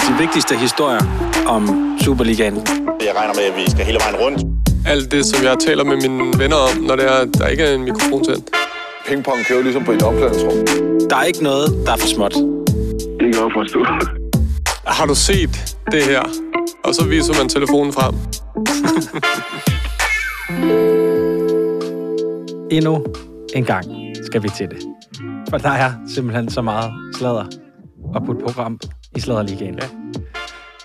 De vigtigste historier om Superligaen. Jeg regner med, at vi skal hele vejen rundt. Alt det, som jeg taler med mine venner om, når det er, der ikke er en mikrofon tændt. Pingpong kører ligesom på et omklædningsrum. Der er ikke noget, der er for småt. Det kan jeg forstå. Har du set det her? Og så viser man telefonen frem. Endnu en gang skal vi til det. For der er simpelthen så meget sladder og putte program i Sladderligaen. Ja.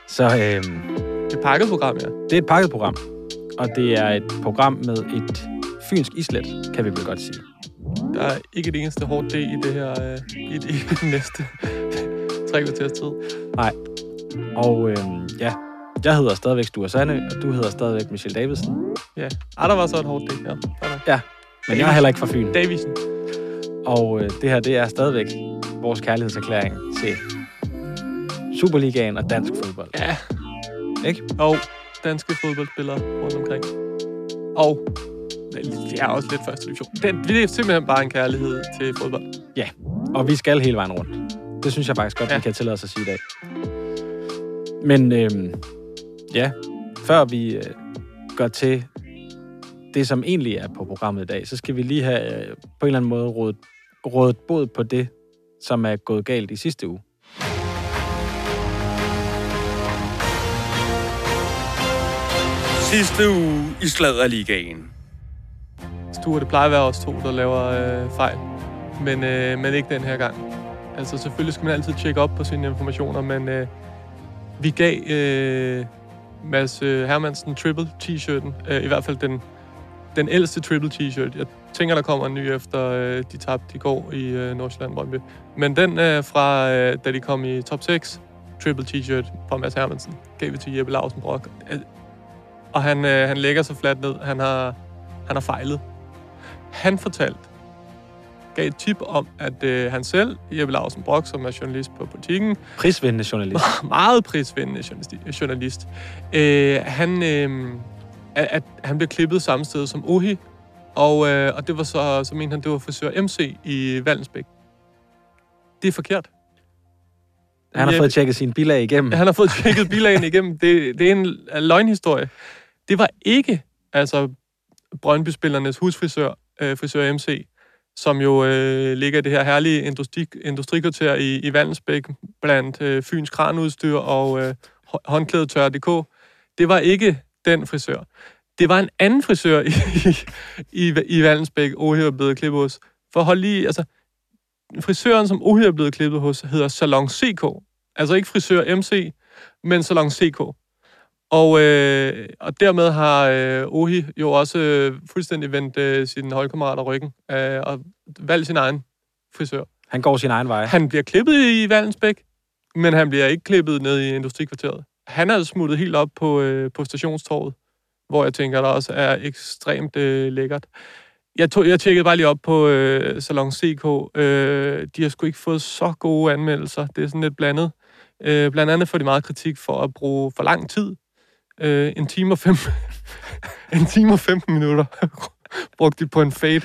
Så øhm, Det er pakket program, ja. det er et pakket program. Og det er et program med et fynsk islet, kan vi vel godt sige. Der er ikke et eneste hårdt D i det her, øh, i, i den næste tre kvarters tid. Nej. Og øhm, ja, jeg hedder stadigvæk Sture Sande, og du hedder stadigvæk Michelle Davidsen. Ja. Ah, der var så et hårdt D, ja. Ja, men jeg er heller ikke fra Fyn. Davisen. Og øh, det her, det er stadigvæk vores kærlighedserklæring til Superligaen og dansk fodbold. Ja. Ikke? Og danske fodboldspillere rundt omkring. Og det er også lidt første division. Det, det er simpelthen bare en kærlighed til fodbold. Og vi skal hele vejen rundt. Det synes jeg faktisk godt, ja. Ja. vi kan tillade os at sige i dag. Men øhm, ja, før vi øh, går til det, som egentlig er på programmet i dag, så skal vi lige have øh, på en eller anden måde rådet, rådet bod på det, som er gået galt i sidste uge. Sidste uge i Sladderligaen. Altså, Sture, det plejer at være os to, der laver øh, fejl. Men, øh, men ikke den her gang. Altså selvfølgelig skal man altid tjekke op på sine informationer, men øh, vi gav øh, Mads øh, Hermansen triple t-shirten. Øh, I hvert fald den, den ældste triple t-shirt. Jeg tænker, der kommer en ny efter øh, de tabte i går i øh, Nordsjælland Brøndby. Men den øh, fra, øh, da de kom i top 6, triple t-shirt fra Mads Hermansen, gav vi til Jeppe Larsen Brock. Og han, øh, han lægger sig fladt ned. Han har, han har fejlet. Han fortalte, gav et tip om, at øh, han selv, Jeppe Lausen Brock, som er journalist på politikken, Prisvindende journalist. meget prisvindende journalist, journalist øh, han, øh, at, at han blev klippet samme sted som Ohi, og, øh, og det var så, så mente han, det var frisør MC i Vallensbæk. Det er forkert. Han har Jeppe- fået tjekket sine bilag igennem. Han har fået tjekket bilagene igennem. Det, det er en løgnhistorie. Det var ikke altså Brøndby-spillernes husfrisør, øh, frisør MC, som jo øh, ligger i det her herlige industri, industrikvarter i, i Vandensbæk, blandt øh, Fyns kranudstyr og øh, håndklædetør.dk. Det var ikke den frisør. Det var en anden frisør i, i, i, i Vallensbæk, Ohe blevet klippet hos. For hold lige, altså, frisøren, som Ohe blevet klippet hos, hedder Salon CK. Altså ikke frisør MC, men Salon CK. Og, øh, og dermed har øh, Ohi jo også øh, fuldstændig vendt øh, sine holdkammerater ryggen øh, og valgt sin egen frisør. Han går sin egen vej. Han bliver klippet i Vallensbæk, men han bliver ikke klippet ned i Industrikvarteret. Han er smuttet helt op på, øh, på stationstorvet, hvor jeg tænker, der også er ekstremt øh, lækkert. Jeg, tog, jeg tjekkede bare lige op på øh, Salon CK. Øh, de har sgu ikke fået så gode anmeldelser. Det er sådan lidt blandet. Øh, blandt andet får de meget kritik for at bruge for lang tid. Øh, en time og fem, en time og 15 minutter brugte de på en fade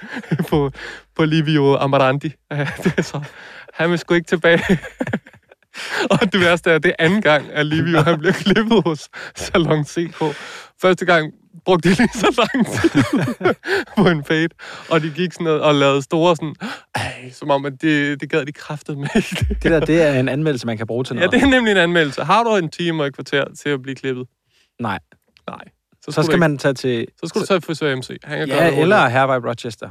på, på Livio Amaranti. Ja, det er så, han vil sgu ikke tilbage. og det værste er, at det er anden gang, at Livio han bliver klippet hos Salon CK. Første gang brugte de lige så lang tid på en fade, og de gik sådan noget og lavede store sådan, ej, som om, at det, det gad de kraftet med. Det der, det er en anmeldelse, man kan bruge til ja, noget. det er nemlig en anmeldelse. Har du en time og et kvarter til at blive klippet? Nej. Nej. Så skulle skal du man tage til... ikke, så skulle du tage frisør MC. Han kan gøre Ja, det eller. Hervej Rochester.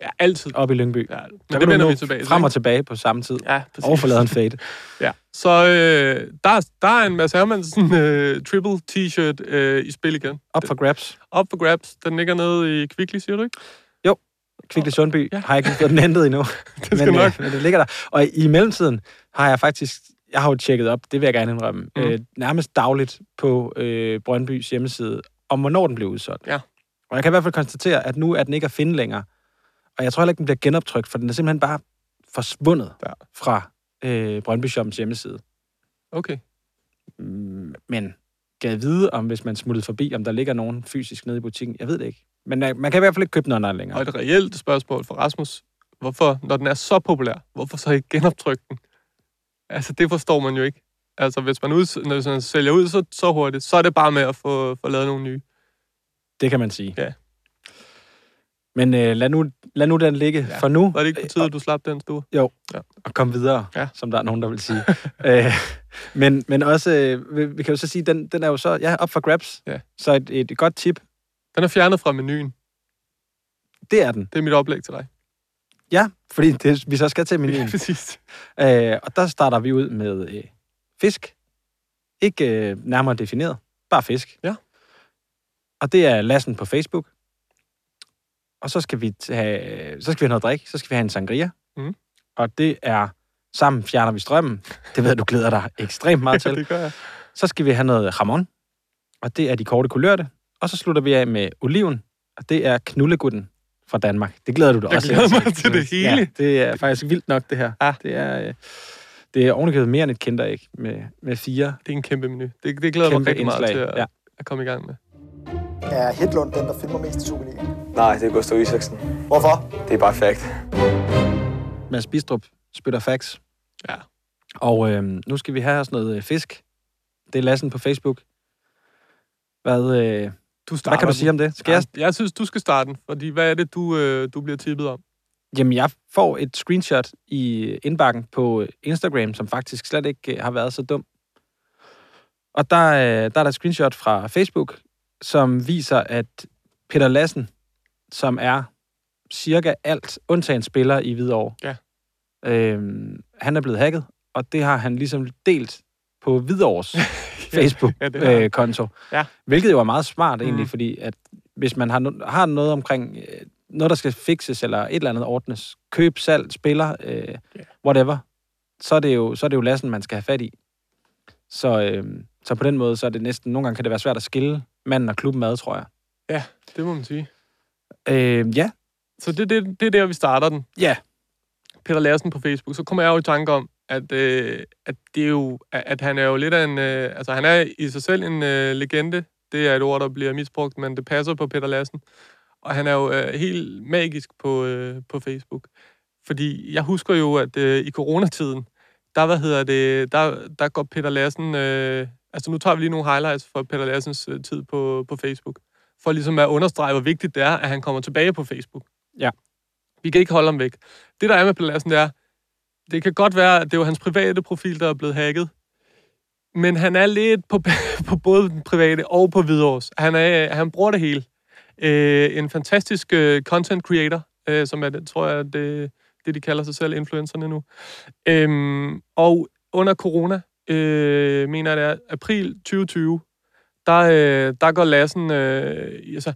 Ja, altid. Op i Lyngby. Ja, Så men det vender vi tilbage til. Frem og ikke? tilbage på samme tid. Ja, præcis. Og lavet en fade. Ja, så øh, der, der er en Mads Hermansen øh, triple t-shirt øh, i spil igen. Op for grabs. Op for grabs. Den ligger nede i Kvickly, siger du ikke? Kvickly Sundby. Ja. Ja. Har jeg ikke fået den hentet endnu. Det skal men, nok. Øh, men det ligger der. Og i mellemtiden har jeg faktisk... Jeg har jo tjekket op, det vil jeg gerne indrømme, Mm. øh, nærmest dagligt på øh, Brøndbys hjemmeside, om hvornår den blev udsolgt. Ja. Og jeg kan i hvert fald konstatere, at nu er den ikke at finde længere. Og jeg tror heller ikke, den bliver genoptrykt, for den er simpelthen bare forsvundet Ja. fra øh, Brøndby Shoppens hjemmeside. Okay. Mm, Men jeg vide, om hvis man smuttede forbi, om der ligger nogen fysisk nede i butikken? Jeg ved det ikke. Men øh, man kan i hvert fald ikke købe den online længere. Og et reelt spørgsmål for Rasmus. Hvorfor, når den er så populær, hvorfor så ikke genoptrykke den? Altså, det forstår man jo ikke. Altså, hvis man, ud, når man sælger ud så, så hurtigt, så er det bare med at få, få lavet nogle nye. Det kan man sige. Ja. Men øh, lad, nu, lad nu den ligge Ja. for nu. Var det ikke på tide, at du slap den stue? og komme videre, ja. Ja. som der er nogen, der vil sige. øh, men, men også, øh, vi, vi kan jo så sige, den, den er jo så ja, op for grabs. Ja. Så et, et godt tip, Den er fjernet fra menuen. det er den. Det er mit oplæg til dig. Ja, fordi det, vi så skal til menuen. Ja, præcis. øh, og der starter vi ud med øh, fisk. Ikke øh, nærmere defineret, bare fisk. Ja. Og det er lassen på Facebook. Og så skal vi have, så skal vi have noget drik. Så skal vi have en sangria. Mhm. Og det er, sammen fjerner vi strømmen. Det ved jeg, du glæder dig ekstremt meget til. det gør jeg. Så skal vi have noget ramon, og det er de korte kulørte. Og så slutter vi af med oliven, og det er knullegutten fra Danmark. Det glæder du dig Jeg også glæder mig til det hele. Ja, det er faktisk vildt nok, det her. Ja. Det er, øh, det er ovenikøbet mere end et kinderæg med, med fire Det er en kæmpe menu. Det, det glæder jeg mig kæmpe rigtig meget indslag. til at, Ja. at komme i gang med. Er Hedlund den, der filmer mest i Superligaen? Nej, det er Gustav Isaksen. Hvorfor? Det er bare fact. Mads Bistrup spytter fax. Ja. Og øh, nu skal vi have sådan noget øh, fisk. Det er Lassen på Facebook. Hvad, øh, Du hvad kan du sige om det? Skal jeg? jeg? Synes, du skal starte den, fordi hvad er det, du, øh, du bliver tippet om? Jamen, jeg får et screenshot i indbakken på Instagram, som faktisk slet ikke øh, har været så dum. Og der, øh, der er der et screenshot fra Facebook, som viser, at Peter Lassen, som er cirka alt undtagen spiller i Hvidovre, Ja. øhm, han er blevet hacket, og det har han ligesom delt på Hvidovres Ja, det har han. Facebook-konto. Ja. Hvilket jo er meget smart egentlig, Mhm. fordi at hvis man har, no- har noget omkring øh, noget, der skal fixes, eller et eller andet ordnes, køb, salg, spiller, øh, Ja. whatever, så er, det jo, så er det jo lassen, man skal have fat i. Så, øh, så på den måde, så er det næsten, nogle gange kan det være svært at skille manden og klubben ad, tror jeg. Det må man sige. Øh, ja. Så det, det, det er der, vi starter den. Ja. Peter Larsen på Facebook, så kommer jeg jo i tanke om, at, øh, at det er jo, at at han er jo lidt af en, øh, altså han er i sig selv en øh, legende. Det er et ord, der bliver misbrugt, men det passer på Peter Larsen. Og han er jo øh, helt magisk på, øh, på Facebook. Fordi jeg husker jo, at øh, i coronatiden, der, hvad hedder det, der, der går Peter Larsen, øh, altså nu tager vi lige nogle highlights for Peter Larsens øh, tid på, på Facebook, for ligesom at understrege, hvor vigtigt det er, at han kommer tilbage på Facebook. Ja. Vi kan ikke holde ham væk. Det, der er med Peter Larsen, det er, det kan godt være, at det var hans private profil, der er blevet hacket, men han er lidt på, på både den private og på Hvidovres. Han, er, han bruger det hele. Øh, en fantastisk øh, content creator, øh, som er, tror jeg, det, det de kalder sig selv, influencerne nu. Øhm, og under corona, øh, mener jeg det er april 2020, der, øh, der går Lassen, øh, altså,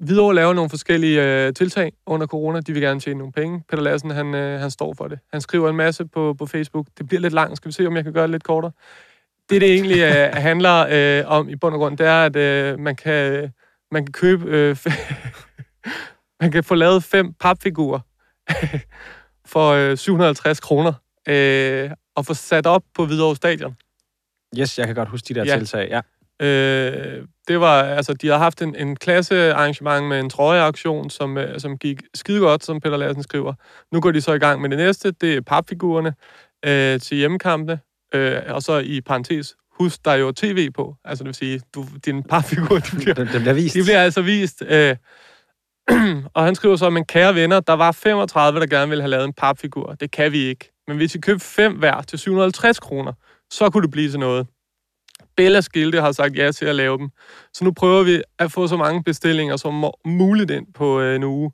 Hvidovre laver nogle forskellige øh, tiltag under corona. De vil gerne tjene nogle penge. Peter Lassen, han, øh, han står for det. Han skriver en masse på, på Facebook. Det bliver lidt langt. Skal vi se, om jeg kan gøre det lidt kortere? Det, det egentlig øh, handler øh, om i bund og grund, det er, at øh, man, kan, man kan købe... Øh, man kan få lavet fem papfigurer for øh, 750 kroner øh, og få sat op på Hvidovre Stadion. Yes, jeg kan godt huske de der Ja. tiltag. Ja. Øh, det var, altså, de har haft en, en klasse arrangement med en trøjeaktion, som, øh, som gik skide godt, som Peter Larsen skriver. Nu går de så i gang med det næste, det er papfigurerne øh, til hjemmekampene, øh, og så i parentes, husk, der er jo tv på, altså det vil sige, du, dine papfigurer, de bliver, Det, det bliver vist. de bliver altså vist. Øh, og han skriver så, men kære venner, der var 35, der gerne ville have lavet en papfigur. Det kan vi ikke. Men hvis I købte fem hver til 750 kroner, så kunne det blive til noget. Bella Skilte har sagt ja til at lave dem. Så nu prøver vi at få så mange bestillinger som muligt ind på øh, en uge.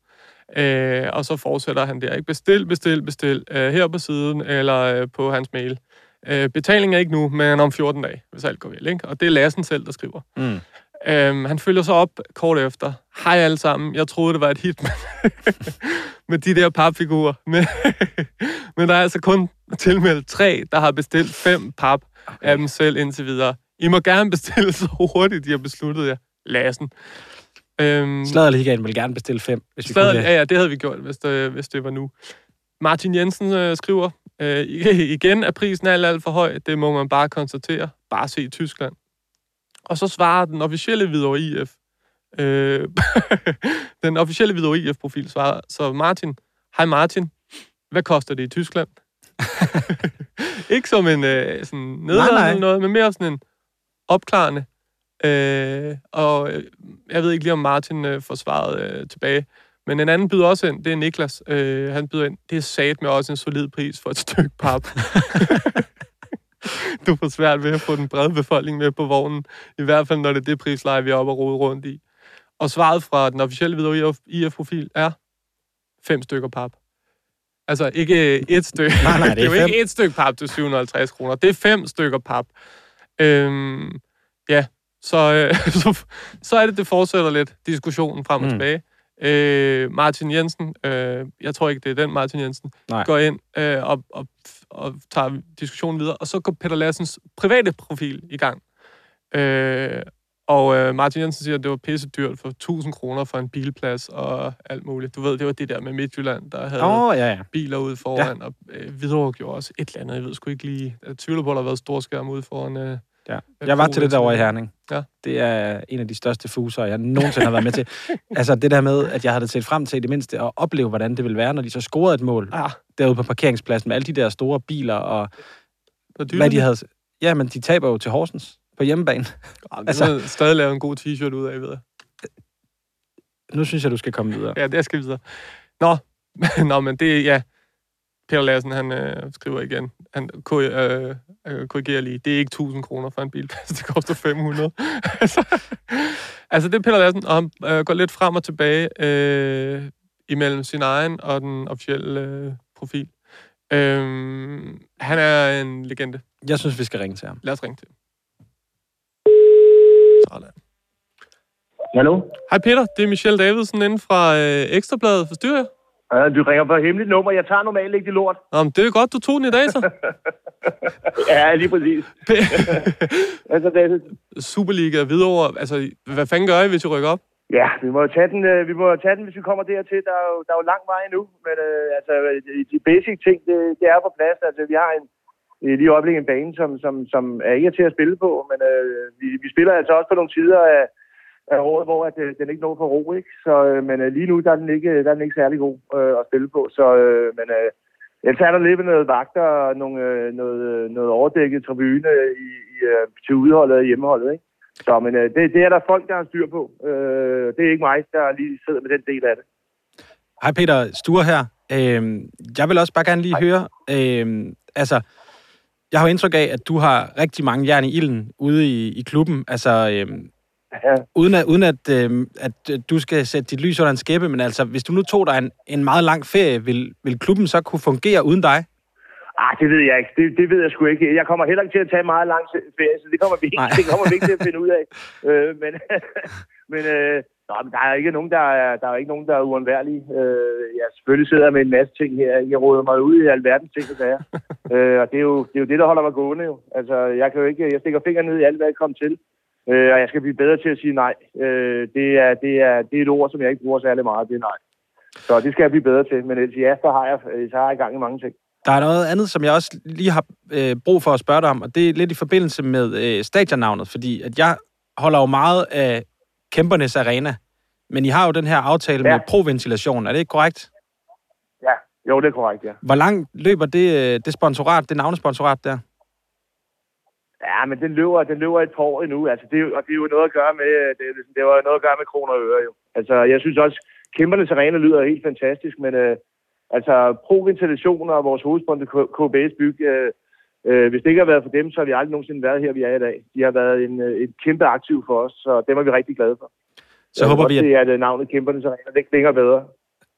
Øh, og så fortsætter han der. Ikke? Bestil, bestil, bestil. Øh, her på siden eller øh, på hans mail. Øh, betaling er ikke nu, men om 14 dage, hvis alt går vel. Ikke? Og det er Lassen selv, der skriver. Mm. Øhm, han følger så op kort efter. Hej alle sammen. Jeg troede, det var et hit med, med de der papfigurer. Men, men der er altså kun tilmeldt tre, der har bestilt fem pap okay. af dem selv indtil videre. I må gerne bestille så hurtigt, de har besluttet jer. Lassen. Øhm, Sladerligaen vil gerne bestille fem, hvis vi kunne det. ja, ja, det havde vi gjort, hvis det, hvis det var nu. Martin Jensen øh, skriver, øh, igen er prisen alt, alt for høj. Det må man bare konstatere. Bare se Tyskland. Og så svarer den officielle Hvidovre IF. Øh, den officielle Hvidovre IF-profil svarer. Så Martin, hej Martin, hvad koster det i Tyskland? ikke som en øh, sådan nedladende noget, men mere sådan en opklarende. Øh, og øh, jeg ved ikke lige, om Martin øh, får svaret øh, tilbage. Men en anden byder også ind, det er Niklas. Øh, han byder ind, det er sat med også en solid pris for et stykke pap. du får svært ved at få den brede befolkning med på vognen. I hvert fald, når det er det prisleje, vi er oppe og rode rundt i. Og svaret fra den officielle Hvidovre IF-profil er fem stykker pap. Altså ikke et stykke. Nej, nej, det er det er jo fem. ikke et stykke pap til 750 kroner. Det er fem stykker pap. Øhm, ja, så, øh, så, så er det, det fortsætter lidt diskussionen frem og Mm. tilbage. Øh, Martin Jensen, øh, jeg tror ikke, det er den Martin Jensen, Nej. går ind øh, og, og, og tager diskussionen videre, og så går Peter Lassens private profil i gang. Øh, og øh, Martin Jensen siger, at det var pisse dyrt for 1000 kroner for en bilplads og alt muligt. Du ved, det var det der med Midtjylland, der havde oh, ja, ja. biler ude foran, ja. og øh, Hvidovre gjorde også et eller andet. Jeg ved sgu ikke lige. Jeg tvivler på, at der har været storskærm ude foran. Øh, ja. Jeg var til det derovre i Herning. Ja. Det er en af de største fuser, jeg nogensinde har været med til. Altså det der med, at jeg havde set frem til i det mindste at opleve, hvordan det ville være, når de så scorede et mål ah, derude på parkeringspladsen med alle de der store biler og hvad de havde... Ja, men de taber jo til Horsens på hjemmebane. Det altså- altså, stadig lave en god t-shirt ud af, ved jeg. Nu synes jeg, du skal komme videre. Ja, det skal vi videre. Nå, Nå men det er, ja. Peter Lassen, han øh, skriver igen. Han ko- øh, øh, korrigerer lige. Det er ikke 1000 kroner for en bilplads. Det koster 500. altså, altså, det er Peter Lassen, og han øh, går lidt frem og tilbage øh, imellem sin egen og den officielle øh, profil. Øh, han er en legende. Jeg synes, vi skal ringe til ham. Lad os ringe til ham. Sådan. Hallo? Hej Peter, det er Michelle Davidsen inden fra øh, Ekstrabladet. Forstyrrer jeg? Ja, du ringer på et hemmeligt nummer. Jeg tager normalt ikke det lort. Nå, men det er godt, du tog den i dag, så. Ja, lige præcis. Altså, det, Superliga, Hvidovre, altså, hvad fanden gør I, hvis I rykker op? ja, vi må jo tage den, øh, vi må jo tage den, hvis vi kommer dertil. Der er jo, der er jo lang vej endnu. Men øh, altså, de- basic ting, det, det er på plads. Altså, vi har en, øh, lige i øjeblikket en bane, som, som, som er ikke til at spille på. Men øh, vi, vi spiller altså også på nogle tider af, af året, hvor at, øh, den ikke når for ro. Ikke? Så, øh, men øh, lige nu der er, den ikke, der er den ikke særlig god øh, at spille på. Så, øh, men øh, ellers er der lidt noget vagter og nogle, øh, noget, øh, noget overdækket tribune i, i, øh, til udholdet og hjemmeholdet. Ikke? Så men øh, det, det er der folk, der har styr på. Øh, det er ikke mig, der lige sidder med den del af det. Hej Peter, Sture her. Øhm, jeg vil også bare gerne lige høre, øhm, altså, jeg har jo indtryk af, at du har rigtig mange jern i ilden ude i, i klubben. Altså, øhm, Ja. uden at, uden at, øhm, at øh, du skal sætte dit lys under en skæppe, men altså, hvis du nu tog dig en, en meget lang ferie, vil, vil klubben så kunne fungere uden dig? Ah, det ved jeg ikke. Det, det ved jeg sgu ikke. Jeg kommer heller ikke til at tage meget lang ferie, så det kommer vi ikke, Nej. det kommer vi ikke til at finde ud af. Øh, men men, øh, nå, men der er ikke nogen, der er, der er ikke nogen, der er uundværlige. Øh, jeg selvfølgelig sidder med en masse ting her. Jeg råder mig ud i alverdens ting og sager. øh, og det er, jo, det er jo det, der holder mig gående jo. Altså, jeg kan jo ikke, jeg stikker fingeren ned i alt, hvad jeg kommer til. Øh, og jeg skal blive bedre til at sige nej. Øh, det, er, det, er, det er et ord, som jeg ikke bruger særlig meget, det er nej. Så det skal jeg blive bedre til. Men ellers ja, så har jeg, øh, så har jeg gang i mange ting. Der er noget andet, som jeg også lige har øh, brug for at spørge dig om, og det er lidt i forbindelse med øh, stadionnavnet, fordi at jeg holder jo meget af Kæmpernes Arena, men I har jo den her aftale ja. Ja. med proventilation, er det ikke korrekt? Ja, jo, det er korrekt, ja. Hvor langt løber det, øh, det sponsorat, det navnesponsorat der? Ja, men den løber, den løber et par år endnu. Altså, det, er jo- og det er jo noget at gøre med, det, er ligesom- det var noget at gøre med kroner og øre, jo. Altså, jeg synes også, Kæmpernes Arena lyder helt fantastisk, men øh, altså, Pro-ventilation og vores hovedsponsor KBS Byg, øh, øh, hvis det ikke har været for dem, så har vi aldrig nogensinde været her, vi er i dag. De har været en, øh, et kæmpe aktiv for os, så dem er vi rigtig glade for. Så Jeg håber vi, at, se, at øh, navnet Kæmpernes Arena, det klinger bedre.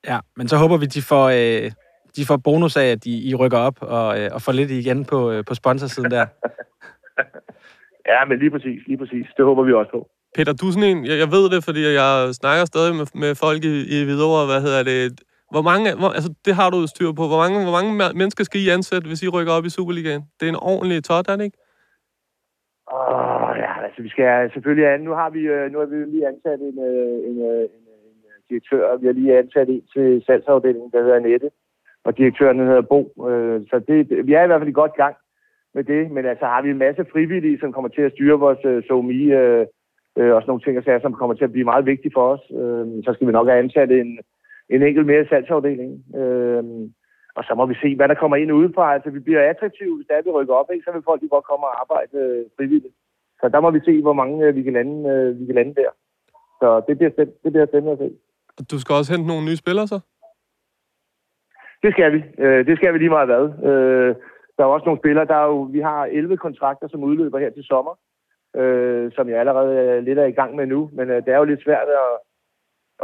ja, men så håber vi, de får, øh, de får bonus af, at I, I rykker op og, øh, og får lidt igen på, øh, på sponsorsiden der. Ja, men lige præcis, lige præcis. Det håber vi også på. Peter, du er sådan en, jeg, jeg ved det, fordi jeg snakker stadig med, med folk i, i Hvidovre, hvad hedder det, hvor mange, hvor, altså det har du styr på, hvor mange, hvor mange me- mennesker skal I ansætte, hvis I rykker op i Superligaen? Det er en ordentlig tot, er det ikke? Åh, ja, altså vi skal selvfølgelig an. Nu har vi, øh, nu har vi lige ansat en, øh, en, øh, en, en direktør, vi har lige ansat en til salgsafdelingen, der hedder Nette, og direktøren hedder Bo. Så det- vi er i hvert fald i godt gang med det, men altså har vi en masse frivillige, som kommer til at styre vores øh, SOMI, øh, øh, og sådan nogle ting, og sager, som kommer til at blive meget vigtige for os. Øh, så skal vi nok have ansat en, en enkelt mere i salgsafdelingen. Øh, og så må vi se, hvad der kommer ind udefra. Altså, vi bliver attraktive, hvis der er, vi rykker op, ikke? så vil folk jo godt komme og arbejde øh, frivilligt. Så der må vi se, hvor mange øh, vi, kan lande, øh, vi kan lande der. Så det bliver, spænd- det bliver spændende at se. Du skal også hente nogle nye spillere, så? Det skal vi. Øh, det skal vi lige meget hvad. Øh, der er også nogle spillere, der er jo, vi har 11 kontrakter, som udløber her til sommer, øh, som jeg allerede er lidt er i gang med nu. Men øh, det er jo lidt svært at,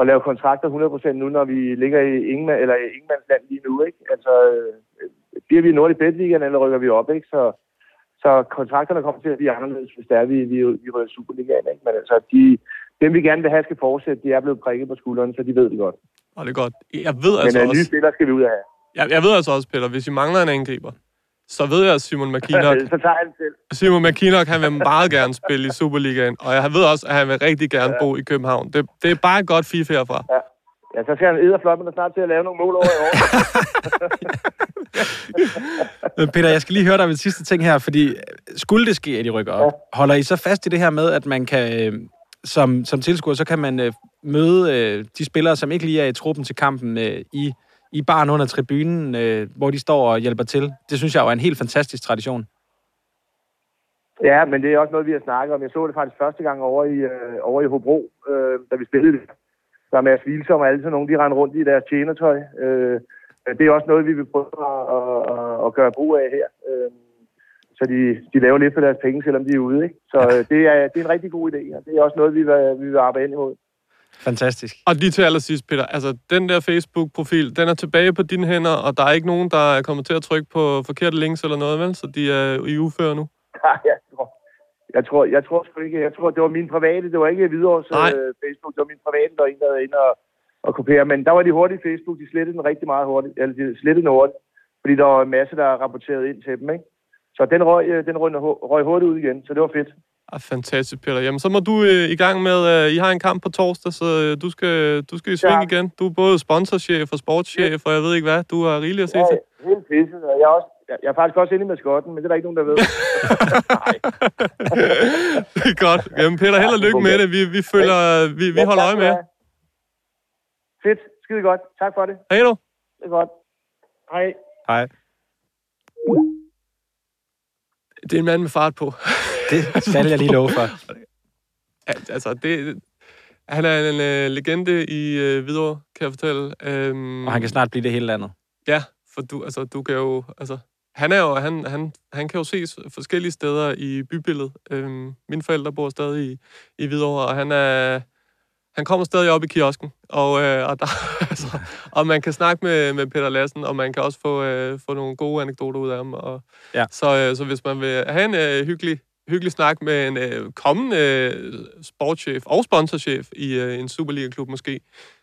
at lave kontrakter 100% nu, når vi ligger i Ingemann, eller i lige nu. Ikke? Altså, øh, bliver vi i Nordlig Bedligaen, eller rykker vi op? Ikke? Så, så kontrakterne kommer til at blive anderledes, hvis der er, vi, vi, vi rykker Superligaen. Ikke? Men altså, de, dem vi gerne vil have skal fortsætte, de er blevet prikket på skulderen, så de ved det godt. Og det er godt. Jeg ved Men altså øh, nye også, spillere skal vi ud af have. jeg, jeg ved altså også, Peter, hvis I mangler en angriber, så ved jeg, at Simon McKinnock, så tager den selv. Simon McKinnock, han vil meget gerne spille i Superligaen, og jeg ved også, at han vil rigtig gerne bo i København. Det, det er bare et godt fif herfra. Ja, så skal han edderflot, men er snart til at lave nogle mål over i år. Peter, jeg skal lige høre dig ved sidste ting her, fordi skulle det ske, at I rykker op, holder I så fast i det her med, at man kan, øh, som, som tilskuer, så kan man øh, møde øh, de spillere, som ikke lige er i truppen til kampen, øh, i, i baren under tribunen, øh, hvor de står og hjælper til. Det synes jeg jo er en helt fantastisk tradition. ja, men det er også noget, vi har snakket om. Jeg så det faktisk første gang over i, øh, over i Hobro, øh, da vi spillede det. Der er Mads Vilsom og alle sådan nogle, de render rundt i deres tjenertøj. Øh, det er også noget, vi vil prøve at, at, at gøre brug af her. Øh, så de, de laver lidt for deres penge, selvom de er ude. Ikke? Så øh, det, er, det er en rigtig god idé, og det er også noget, vi vil, vi vil arbejde ind imod. Fantastisk. Og lige til allersidst, Peter, altså den der Facebook-profil, den er tilbage på dine hænder, og der er ikke nogen, der er kommet til at trykke på forkerte links eller noget, vel? Så de er i uføre nu. jeg tror, jeg tror, jeg tror sgu ikke, jeg tror, det var min private, det var ikke Hvidovres Nej. øh, Facebook, det var min private, der en, der inde og, og kopiere. Men der var de hurtige Facebook, de slettede den rigtig meget hurtigt, eller de slettede den hurtigt, fordi der var en masse, der rapporterede ind til dem, ikke? Så den røg, øh, den røg, røg hurtigt ud igen, så det var fedt. Ah, fantastisk, Peter. Jamen, så må du øh, i gang med, øh, I har en kamp på torsdag, så øh, du, skal, du skal i sving Ja. igen. Du er både sponsorchef og sportschef, og jeg ved ikke hvad. Du har rigeligt at se Ja, til. helt pisset, og jeg er, også, jeg, er faktisk også inde i maskotten, men det er der ikke nogen, der ved. det er godt. Jamen, Peter, held og lykke med det. Vi, vi, følger, vi, vi Ja, holder øje med. Fedt, skide godt. Tak for det. Hej du. Det er godt. Hej. Hej. Det er en mand med fart på. Det skal jeg lige love for. Al- altså, det, han er en øh, legende i øh, Hvidovre, kan jeg fortælle. Øhm, Og han kan snart blive det hele landet. Ja, for du, altså, du kan jo... Altså, han, er jo, han, han, han kan jo ses forskellige steder i bybilledet. Øhm, mine forældre bor stadig i, i Hvidovre, og han er... Han kommer stadig op i kiosken, og, øh, og, der, altså, og man kan snakke med, med Peter Lassen, og man kan også få, øh, få nogle gode anekdoter ud af ham. Og, Ja. så, øh, så hvis man vil have en øh, hyggelig, hyggelig snak med en øh, kommende øh, sportschef og sponsorchef i øh, en Superliga-klub måske,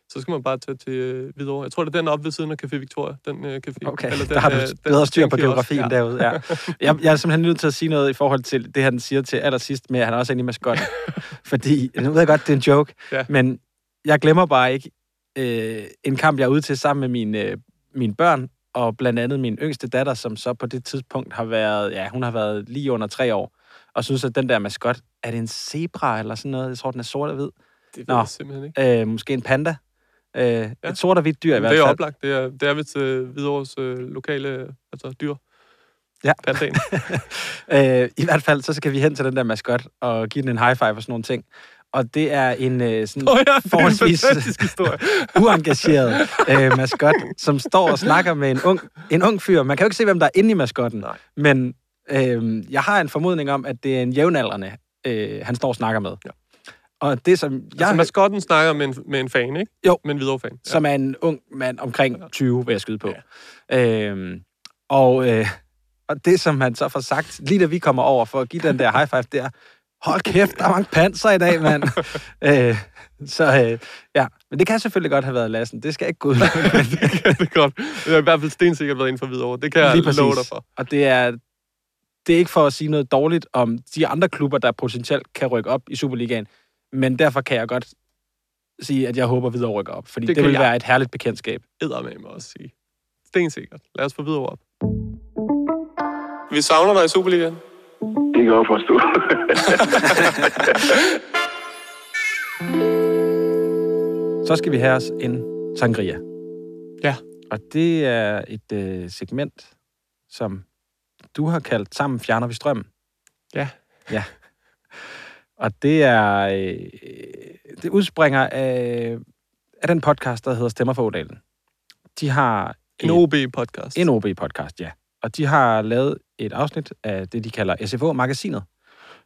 så skal man bare tage til øh, Hvidovre. Jeg tror, det er den op ved siden af Café Victoria. Den øh, café. Okay, Eller der har du øh, bedre styr på geografien ja. derude. Ja. Jeg, jeg er simpelthen nødt til at sige noget i forhold til det, han siger til allersidst med, at han også er inde i maskotten. Fordi, nu ved jeg godt, det er en joke, Ja. men jeg glemmer bare ikke øh, en kamp, jeg er ude til sammen med mine, øh, mine børn, og blandt andet min yngste datter, som så på det tidspunkt har været, ja, hun har været lige under tre år, og synes, at den der maskot, er det en zebra eller sådan noget? Jeg tror, den er sort og hvid. Det ved Nå. jeg simpelthen ikke. Øh, måske en panda. Øh, ja. Et sort og hvidt dyr i hvert Det fald. er oplagt. Det er, det er vist øh, Hvidovres øh, lokale altså, dyr. Ja. Pandaen. øh, I hvert fald, så skal vi hen til den der maskot og give den en high five og sådan nogle ting. Og det er en øh, sådan Åh ja, det forholdsvis uengageret øh, maskot, som står og snakker med en ung, en ung fyr. Man kan jo ikke se, hvem der er inde i maskotten. Nej. Men øh, jeg har en formodning om, at det er en jævnaldrende, øh, han står og snakker med. Ja. Og det, som jeg... Altså, maskotten snakker med en, med en fan, ikke? Jo. Med en Hvidovre-fan. Ja. som er en ung mand omkring 20, vil jeg skyde på. Ja. Øhm, og, øh, og det, som han så får sagt, lige da vi kommer over for at give den der high five, det er, hold kæft, der er mange panser i dag, mand. øh, så øh, ja, men det kan selvfølgelig godt have været Lassen. Det skal jeg ikke gå ud det er godt. Det har i hvert fald stensikkert været inden for Hvidovre. Det kan jeg Lige præcis. love dig for. Og det er, det er ikke for at sige noget dårligt om de andre klubber, der potentielt kan rykke op i Superligaen. Men derfor kan jeg godt sige, at jeg håber videre rykker op. Fordi Det det, vil jeg. være et herligt bekendtskab. Edder med mig også sige. Stensikkert. Lad os få Hvidovre op. Vi savner dig i Superligaen. Det kan jeg forstå. Så skal vi have os en sangria. Ja. Og det er et øh, segment, som du har kaldt Sammen fjerner vi strømmen. Ja. Ja. Og det er... Øh, det udspringer af, af den podcast, der hedder Stemmer for Odalen. De har... En OB-podcast. En OB-podcast, ja. Og de har lavet et afsnit af det, de kalder SFO-magasinet,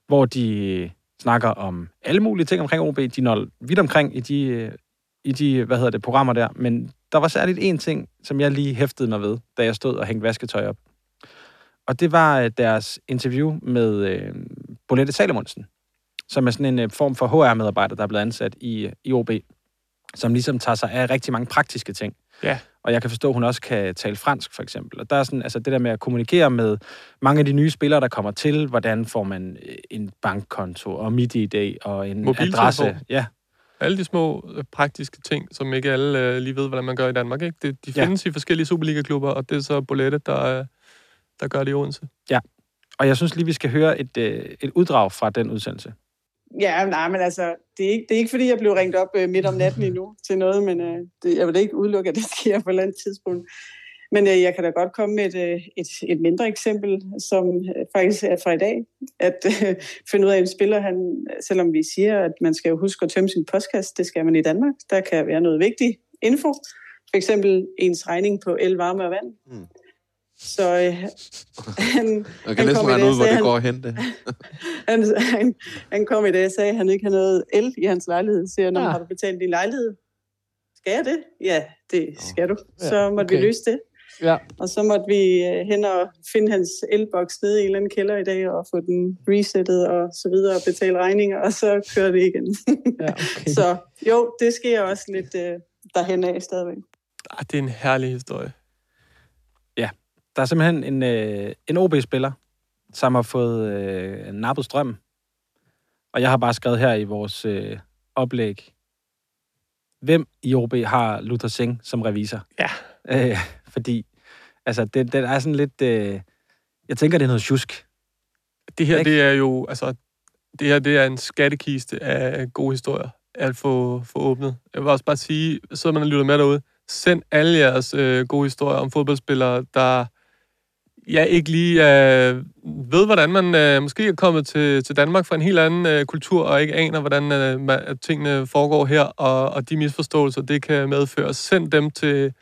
hvor de snakker om alle mulige ting omkring OB. De når vidt omkring i de, øh, i de hvad hedder det, programmer der. Men der var særligt en ting, som jeg lige hæftede mig ved, da jeg stod og hængte vasketøj op. Og det var øh, deres interview med øh, Bolette Salomonsen, som er sådan en øh, form for HR-medarbejder, der er blevet ansat i, i OB, som ligesom tager sig af rigtig mange praktiske ting. Ja. Og jeg kan forstå, at hun også kan tale fransk, for eksempel. Og der er sådan, altså det der med at kommunikere med mange af de nye spillere, der kommer til, hvordan får man øh, en bankkonto og MidiID og en adresse. Ja, Alle de små øh, praktiske ting, som ikke alle øh, lige ved, hvordan man gør i Danmark. Ikke? Det, de Ja. findes i forskellige Superliga-klubber, og det er så Bolette, der, øh, der gør det i Odense. og jeg synes lige, vi skal høre et, øh, et uddrag fra den udsendelse. Ja, nej, men altså, det er ikke, det er ikke fordi, jeg blev ringt op øh, midt om natten endnu til noget, men øh, det, jeg vil ikke udelukke, at det sker på et eller andet tidspunkt. Men øh, jeg kan da godt komme med et, øh, et, et mindre eksempel, som øh, faktisk er fra i dag. At øh, finde ud af, at en spiller, han, selvom vi siger, at man skal jo huske at tømme sin postkast, det skal man i Danmark. Der kan være noget vigtigt info. For eksempel ens regning på el, varme og vand. Mm. Så øh, han, Jeg kan Han næsten kom i regne dag, ud, hvor det han- går hen, det. han, han, han kom i dag og sagde, at han ikke havde noget el i hans lejlighed. Så siger "Nå, Ah. har du betalt din lejlighed? Skal jeg det? Ja, det skal du. Ja, Så måtte okay. vi løse det. Ja. Og så måtte vi øh, hen og finde hans elboks nede i en eller anden kælder i dag, og få den resettet og så videre, og betale regninger, og så kører det igen. ja okay. så jo, det sker også lidt øh, derhen af stadigvæk. Ah, det er en herlig historie. Der er simpelthen en, øh, en OB-spiller, som har fået øh, nappet strøm. Og jeg har bare skrevet her i vores øh, oplæg, hvem i OB har Luther Singh som revisor? Ja. Øh, fordi, altså, det, det er sådan lidt... Øh, jeg tænker, det er noget tjusk. Det her, Ikke? det er jo, altså, det her, det er en skattekiste af gode historier at få, få åbnet. Jeg vil også bare sige, sidder man og lytter med derude, send alle jeres øh, gode historier om fodboldspillere, der jeg ikke lige øh, ved, hvordan man øh, måske er kommet til, til Danmark fra en helt anden øh, kultur, og ikke aner, hvordan øh, man, at tingene foregår her, og, og de misforståelser, det kan medføre. Send dem til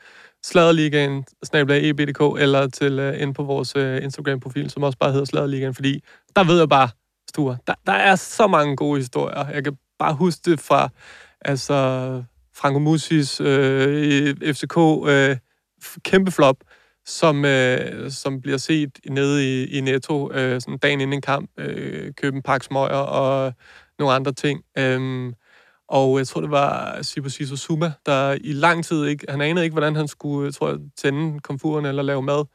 Sladerligaen, snablag EBDK, eller til øh, ind på vores øh, Instagram-profil, som også bare hedder Sladerligaen, fordi der ved jeg bare, Sture, der, der er så mange gode historier. Jeg kan bare huske det fra, altså, Franco Musis øh, i FCK, øh, kæmpe flop, som, øh, som bliver set nede i, i Netto øh, sådan dagen inden en kamp, øh, købe en pakke smøger og nogle andre ting. Øhm, og jeg tror, det var Sibu Suma, der i lang tid ikke... Han anede ikke, hvordan han skulle, tror jeg, tænde komfuren eller lave mad.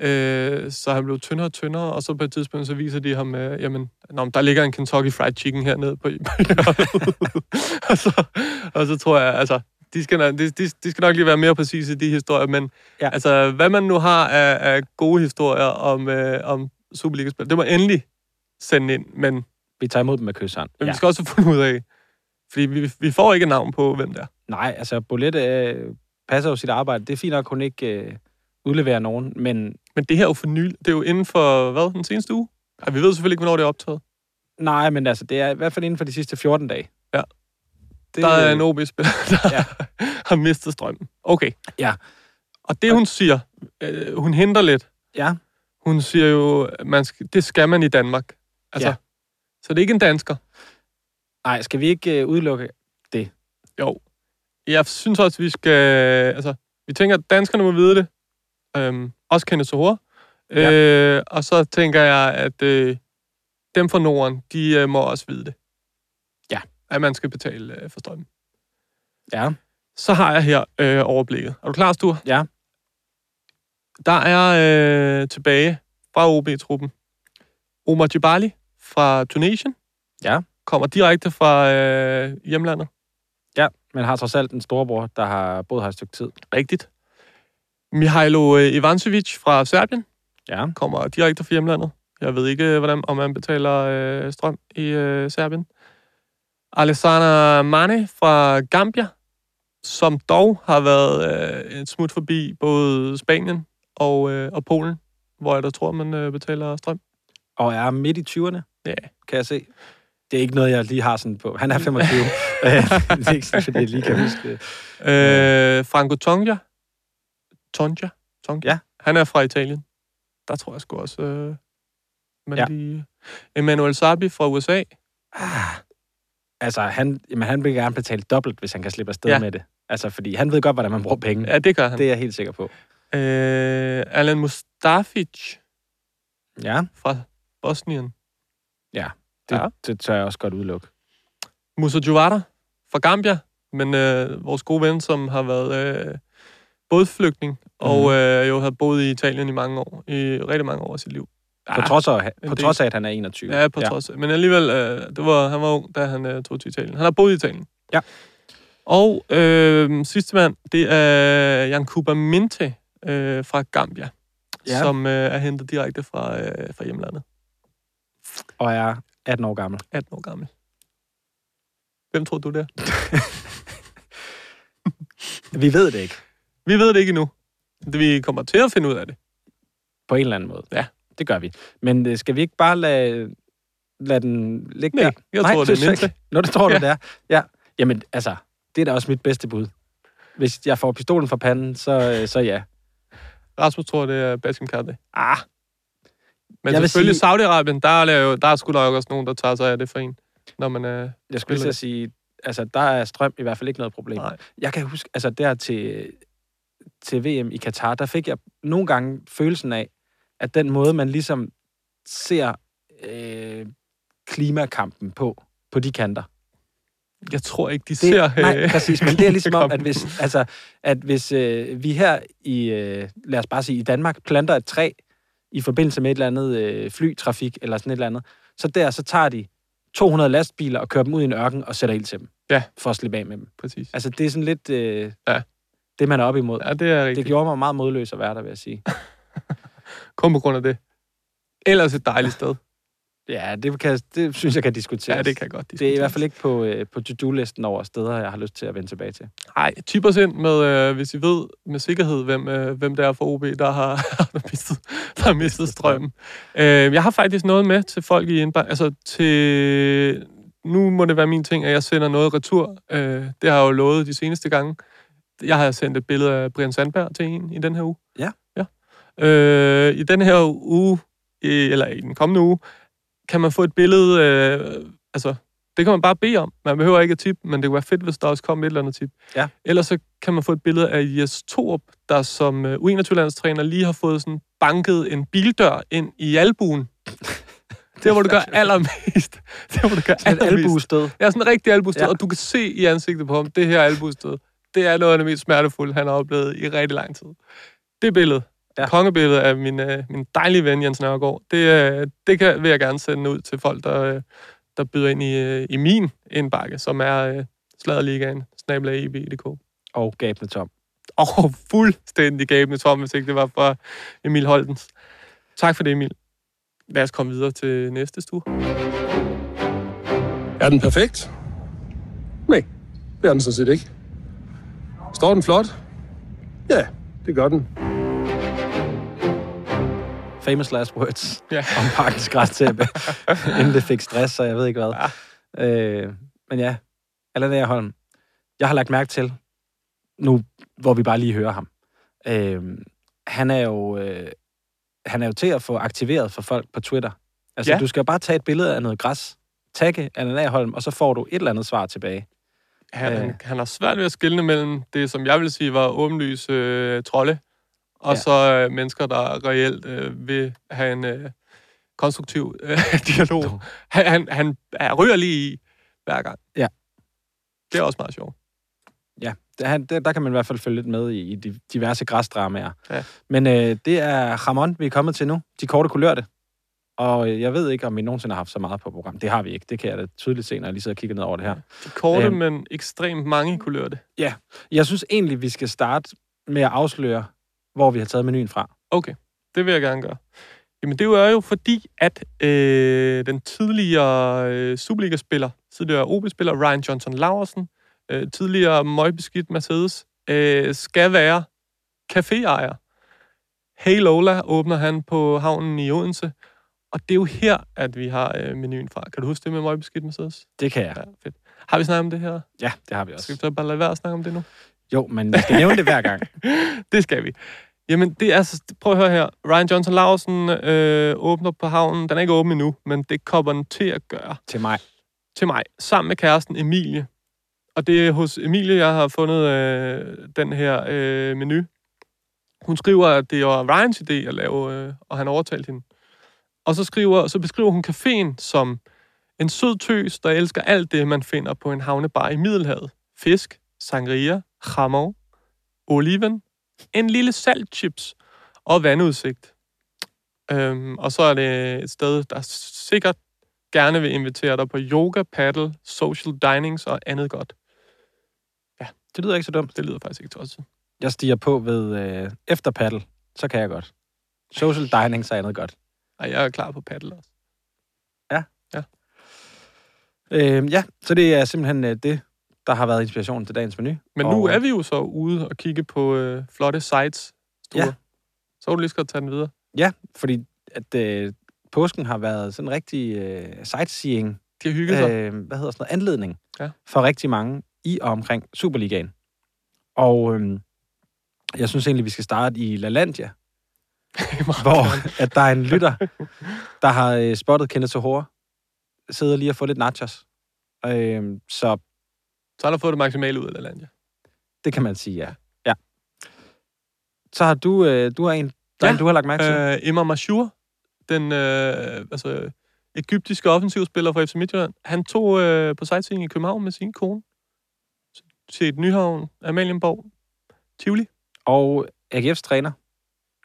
Øh, så han blev tyndere og tyndere, og så på et tidspunkt, så viser de ham, øh, jamen, nå, der ligger en Kentucky Fried Chicken hernede på, på hjørnet. og, så, og så tror jeg, altså, de skal, nok- de, de, de skal nok lige være mere præcise i de historier, men Ja. altså, hvad man nu har af, af gode historier om, øh, om Superliga-spil, det må endelig sende ind, men, Vi tager imod dem med kysshånd. men ja. vi skal også finde ud af, fordi vi, vi får ikke navn på, hvem det er. Nej, altså, Bolette øh, passer jo sit arbejde. Det er fint nok, at hun ikke øh, udleverer nogen, men Men det her er jo for nylig. Det er jo inden for, hvad, den seneste uge? Ja, vi ved selvfølgelig ikke, hvornår det er optaget. nej, men altså, det er i hvert fald inden for de sidste 14 dage. Det, Der er en OB-spiller, der Ja. ja. har mistet strømmen. Okay. Ja. Og det, hun siger, øh, hun henter lidt. Ja, Hun siger jo, man skal, det skal man i Danmark. Altså, Ja. Så det er ikke en dansker. nej, skal vi ikke øh, udelukke det? Jo. Jeg synes også, vi skal... Altså, vi tænker, at danskerne må vide det. Øhm, også Kenneth Sohor. Ja. Øh, og så tænker jeg, at øh, dem fra Norden, de øh, må også vide det. At man skal betale øh, for strømmen. Ja. Så har jeg her øh, overblikket. Er du klar, Sture? Ja. Der er øh, tilbage fra OB-truppen Omar Djibali fra Tunesien. Ja. Kommer direkte fra øh, hjemlandet. Ja, men har trods alt en storebror, der har boet her et stykke tid. Rigtigt. Mihailo øh, Ivancevic fra Serbien Ja, kommer direkte fra hjemlandet. Jeg ved ikke, øh, hvordan, om man betaler øh, strøm i øh, Serbien. Alessandro Mane fra Gambia, som dog har været øh, et smut forbi både Spanien og, øh, og Polen, hvor jeg da tror, man øh, betaler strøm. Og er midt i 20'erne, Ja. kan jeg se. Det er ikke noget, jeg lige har sådan på. Han er 25. Øh, det er ikke sådan, fordi jeg lige kan huske det. Øh, Franco Tonja. Tonja? Tonja? Ja. Han er fra Italien. Der tror jeg sgu også, øh, man ja. lige... Emmanuel Sabi fra USA. Ah, altså, han, jamen, han vil gerne betale dobbelt, hvis han kan slippe afsted Ja. med det. Altså, fordi han ved godt, hvordan man bruger penge. Ja, det gør han. Det er jeg helt sikker på. Øh, Alan Mustafic Ja, fra Bosnien. det, Ja. det tør jeg også godt udelukke. Musa Juvara fra Gambia, men øh, vores gode ven, som har været øh, bådflygtning, og Mhm. øh, jo har boet i Italien i mange år, i rigtig mange år af sit liv. På, trods af, på del. trods af, at han er 21. Ja, på ja. trods af. Men alligevel, øh, det var, han var ung, da han øh, tog til Italien. Han har boet i Italien. Ja. Og øh, sidste mand, det er Jan Kuba Minte øh, fra Gambia, Ja. som øh, er hentet direkte fra, øh, fra hjemlandet. Og er 18 år gammel. 18 år gammel. Hvem tror du det? Vi ved det ikke, Vi ved det ikke endnu. Vi kommer til at finde ud af det. på en eller anden måde. Ja. Det gør vi. Men øh, skal vi ikke bare lade, lade den ligge Nej, der? jeg tror, det er ikke. Nå, det tror du, Ja. det er. Ja. Jamen, altså, det er da også mit bedste bud. Hvis jeg får pistolen fra panden, så, øh, så ja. Rasmus tror, det er Baskim Karte. Ah, Men Jeg selvfølgelig sige- Saudi-Arabien, der er, jo, der er sgu nok også nogen, der tager sig af det for en, når man er... jeg skulle lige sige, altså, der er strøm i hvert fald ikke noget problem. Nej. Jeg kan huske, altså der til, til VM i Katar, der fik jeg nogle gange følelsen af, at den måde, man ligesom ser øh, klimakampen på, på de kanter. Jeg tror ikke, de Det, ser... nej, øh, præcis, men det er ligesom om, at hvis, altså, at hvis øh, vi her i, øh, lad os bare sige, i Danmark planter et træ i forbindelse med et eller andet øh, flytrafik eller sådan et eller andet, så der, så tager de 200 lastbiler og kører dem ud i en ørken og sætter ild til dem. Ja. For at slippe af med dem. Præcis. Altså, det er sådan lidt øh, Ja. det, man er op imod. Ja, det er Det rigtigt. gjorde mig meget modløs at være der, vil jeg sige. Kun på grund af det. Ellers et dejligt sted. Ja, det, kan, det synes jeg kan diskuteres. Ja, det kan godt. det er i hvert fald ikke på, øh, på to-do-listen over steder, jeg har lyst til at vende tilbage til. Nej, tip os ind med, øh, hvis I ved med sikkerhed, hvem, øh, hvem det er for OB, der har, der mistet, der har mistet strømmen. Øh, jeg har faktisk noget med til folk i indbakke. Altså til... Nu må det være min ting, at jeg sender noget retur. Øh, det har jeg jo lovet de seneste gange. Jeg har sendt et billede af Brian Sandberg til en i den her uge. Ja. Øh, I den her uge, eller i den kommende uge, kan man få et billede... Øh, altså, det kan man bare bede om. Man behøver ikke at tip, men det kunne være fedt, hvis der også kom et eller andet tip. Ja. Ellers så kan man få et billede af Jes Torup, der som øh, U21-landstræner lige har fået sådan banket en bildør ind i albuen. Der, hvor du gør allermest. Der, hvor du gør Sådan et allermest. albuestød. Ja, sådan en rigtig albustød, Ja. og du kan se i ansigtet på ham, det her albustød, det er noget af det mest smertefulde, han har oplevet i rigtig lang tid. Det billede, Ja. kongebillede af min, øh, min dejlige ven Jens Nørgaard, det, øh, det kan, vil jeg gerne sende ud til folk, der, øh, der byder ind i, øh, i min indbakke, som er øh, Sladerligaen, snabla eb.dk. Og gabende tom. Og fuldstændig gabende tom, hvis ikke det var for Emil Holdens. Tak for det, Emil. Lad os komme videre til næste stue. Er den perfekt? Nej, det er den sådan set ikke. Står den flot? Ja, det gør den. Famous last words Ja. om parkens græstæppe, inden det fik stress, og jeg ved ikke hvad. Ja. Øh, men ja, Allan. Holm, jeg har lagt mærke til, nu hvor vi bare lige hører ham, øh, han er jo øh, han er jo til at få aktiveret for folk på Twitter. Altså, ja. Du skal jo bare tage et billede af noget græs, tagge Allan A. Holm, og så får du et eller andet svar tilbage. Han, Øh. han har svært ved at skille mellem det, som jeg vil sige var åbenlyse øh, trolde, og Ja. ja. så øh, mennesker, der reelt øh, vil have en øh, konstruktiv øh, dialog. Han, han, han er ryger lige i hver gang. Ja. Det er også meget sjovt. Ja, der, han- der, der kan man i hvert fald følge lidt med i, i de diverse græsdramaer. Ja. Men øh, det er Ramon, vi er kommet til nu. De korte kulørte. Og øh, jeg ved ikke, om vi nogensinde har haft så meget på program. Det har vi ikke. Det kan jeg da tydeligt se, når jeg lige sidder og kigger ned over det her. De korte, Øhm. men ekstremt mange kulørte. Jeg synes egentlig, vi skal starte med at afsløre, hvor vi har taget menuen fra. Okay, det vil jeg gerne gøre. Jamen, det er jo fordi, at øh, den tidligere øh, Superliga-spiller, tidligere OB-spiller, Ryan Johnson Laversen, øh, tidligere møgbeskidt Mercedes, øh, skal være caféejer. Hey Lola åbner han på havnen i Odense, og det er jo her, at vi har øh, menuen fra. Kan du huske det med møgbeskidt Mercedes? Det kan jeg. Ja, fedt. Har vi snakket om det her? Ja, det har vi Skal også. vi så bare lade være at snakke om det nu? Jo, men vi skal nævne det hver gang. det skal vi. Jamen, det er altså, prøv at høre her. Ryan Johnson Larsen øh, åbner på havnen. Den er ikke åben endnu, men det kommer den til at gøre. Til mig. Til mig. Sammen med kæresten Emilie. Og det er hos Emilie, jeg har fundet øh, den her øh, menu. Hun skriver, at det var Ryans idé at lave, øh, og han overtalte hende. Og så, skriver, så beskriver hun caféen som en sød tøs, der elsker alt det, man finder på en havnebar i Middelhavet. Fisk, sangria, jamon, oliven, en lille saltchips og vandudsigt. Øhm, og så er det et sted, der sikkert gerne vil invitere dig på yoga, paddle, social dinings og andet godt. Det lyder ikke så dumt. Det lyder faktisk ikke tosset. Jeg stiger på ved øh, efter paddle. Så kan jeg godt. Social dining, er andet godt. Ej, jeg er klar på paddle også. Øh, ja, så det er simpelthen øh, det, der har været inspirationen til dagens menu. Men nu er vi jo så ude og kigge på øh, flotte sites. Store. Ja. Så er du lige skal tage den videre. Ja, fordi at øh, påsken har været sådan en rigtig øh, sightseeing, De har hygget sig. øh, hvad hedder sådan noget, anledning Ja. for rigtig mange i og omkring Superligaen. Og øh, jeg synes egentlig, vi skal starte i LaLandia, hvor at der er en lytter, der har øh, spottet Kenneth Sohora, sidder lige og får lidt nachos. Øh, så Så har du fået det maksimale ud af Lalandia. det kan man sige, ja. ja. Så har du, øh, du har en, der ja. En, du har lagt mærke til. Øh, Emma Mashour, den øh, altså, egyptiske offensivspiller fra FC Midtjylland, han tog øh, på sightseeing i København med sin kone. Til Nyhavn, Amalienborg, Tivoli. Og AGF's træner,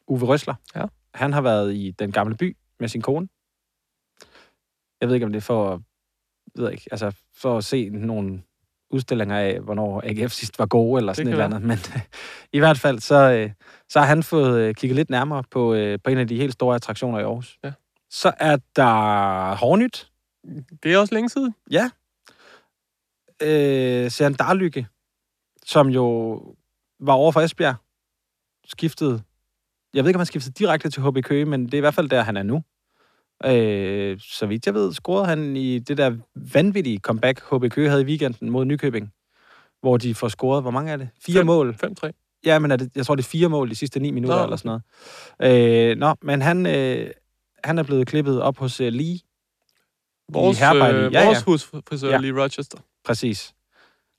Uwe Røsler, Ja. han har været i den gamle by med sin kone. Jeg ved ikke, om det er for, ved jeg ikke, altså for at se nogle udstillinger af, hvornår AGF sidst var gode, eller sådan et eller andet. Men i hvert fald, så, øh, så har han fået øh, kigget lidt nærmere på, øh, på en af de helt store attraktioner i Aarhus. Ja. Så er der Hornyt. Det er også længe siden. Ja. Øh, Søren Darlykke, som jo var over for Esbjerg, skiftede, jeg ved ikke, om han skiftede direkte til HB Køge, men det er i hvert fald der, han er nu. Øh, så vidt jeg ved, scorede han i det der vanvittige comeback, HB Køge havde i weekenden mod Nykøbing, hvor de får scoret, hvor mange er det? Fire Fem. mål. 5-3. Ja, men er det, jeg tror, det er fire mål de sidste ni minutter, Nå, eller sådan noget. Øh, nå, men han, øh, han er blevet klippet op hos øh, Lee, Vores, Herberg lige. øh, Ja, vores ja. husfrisør, Ja. Lee Rochester. præcis,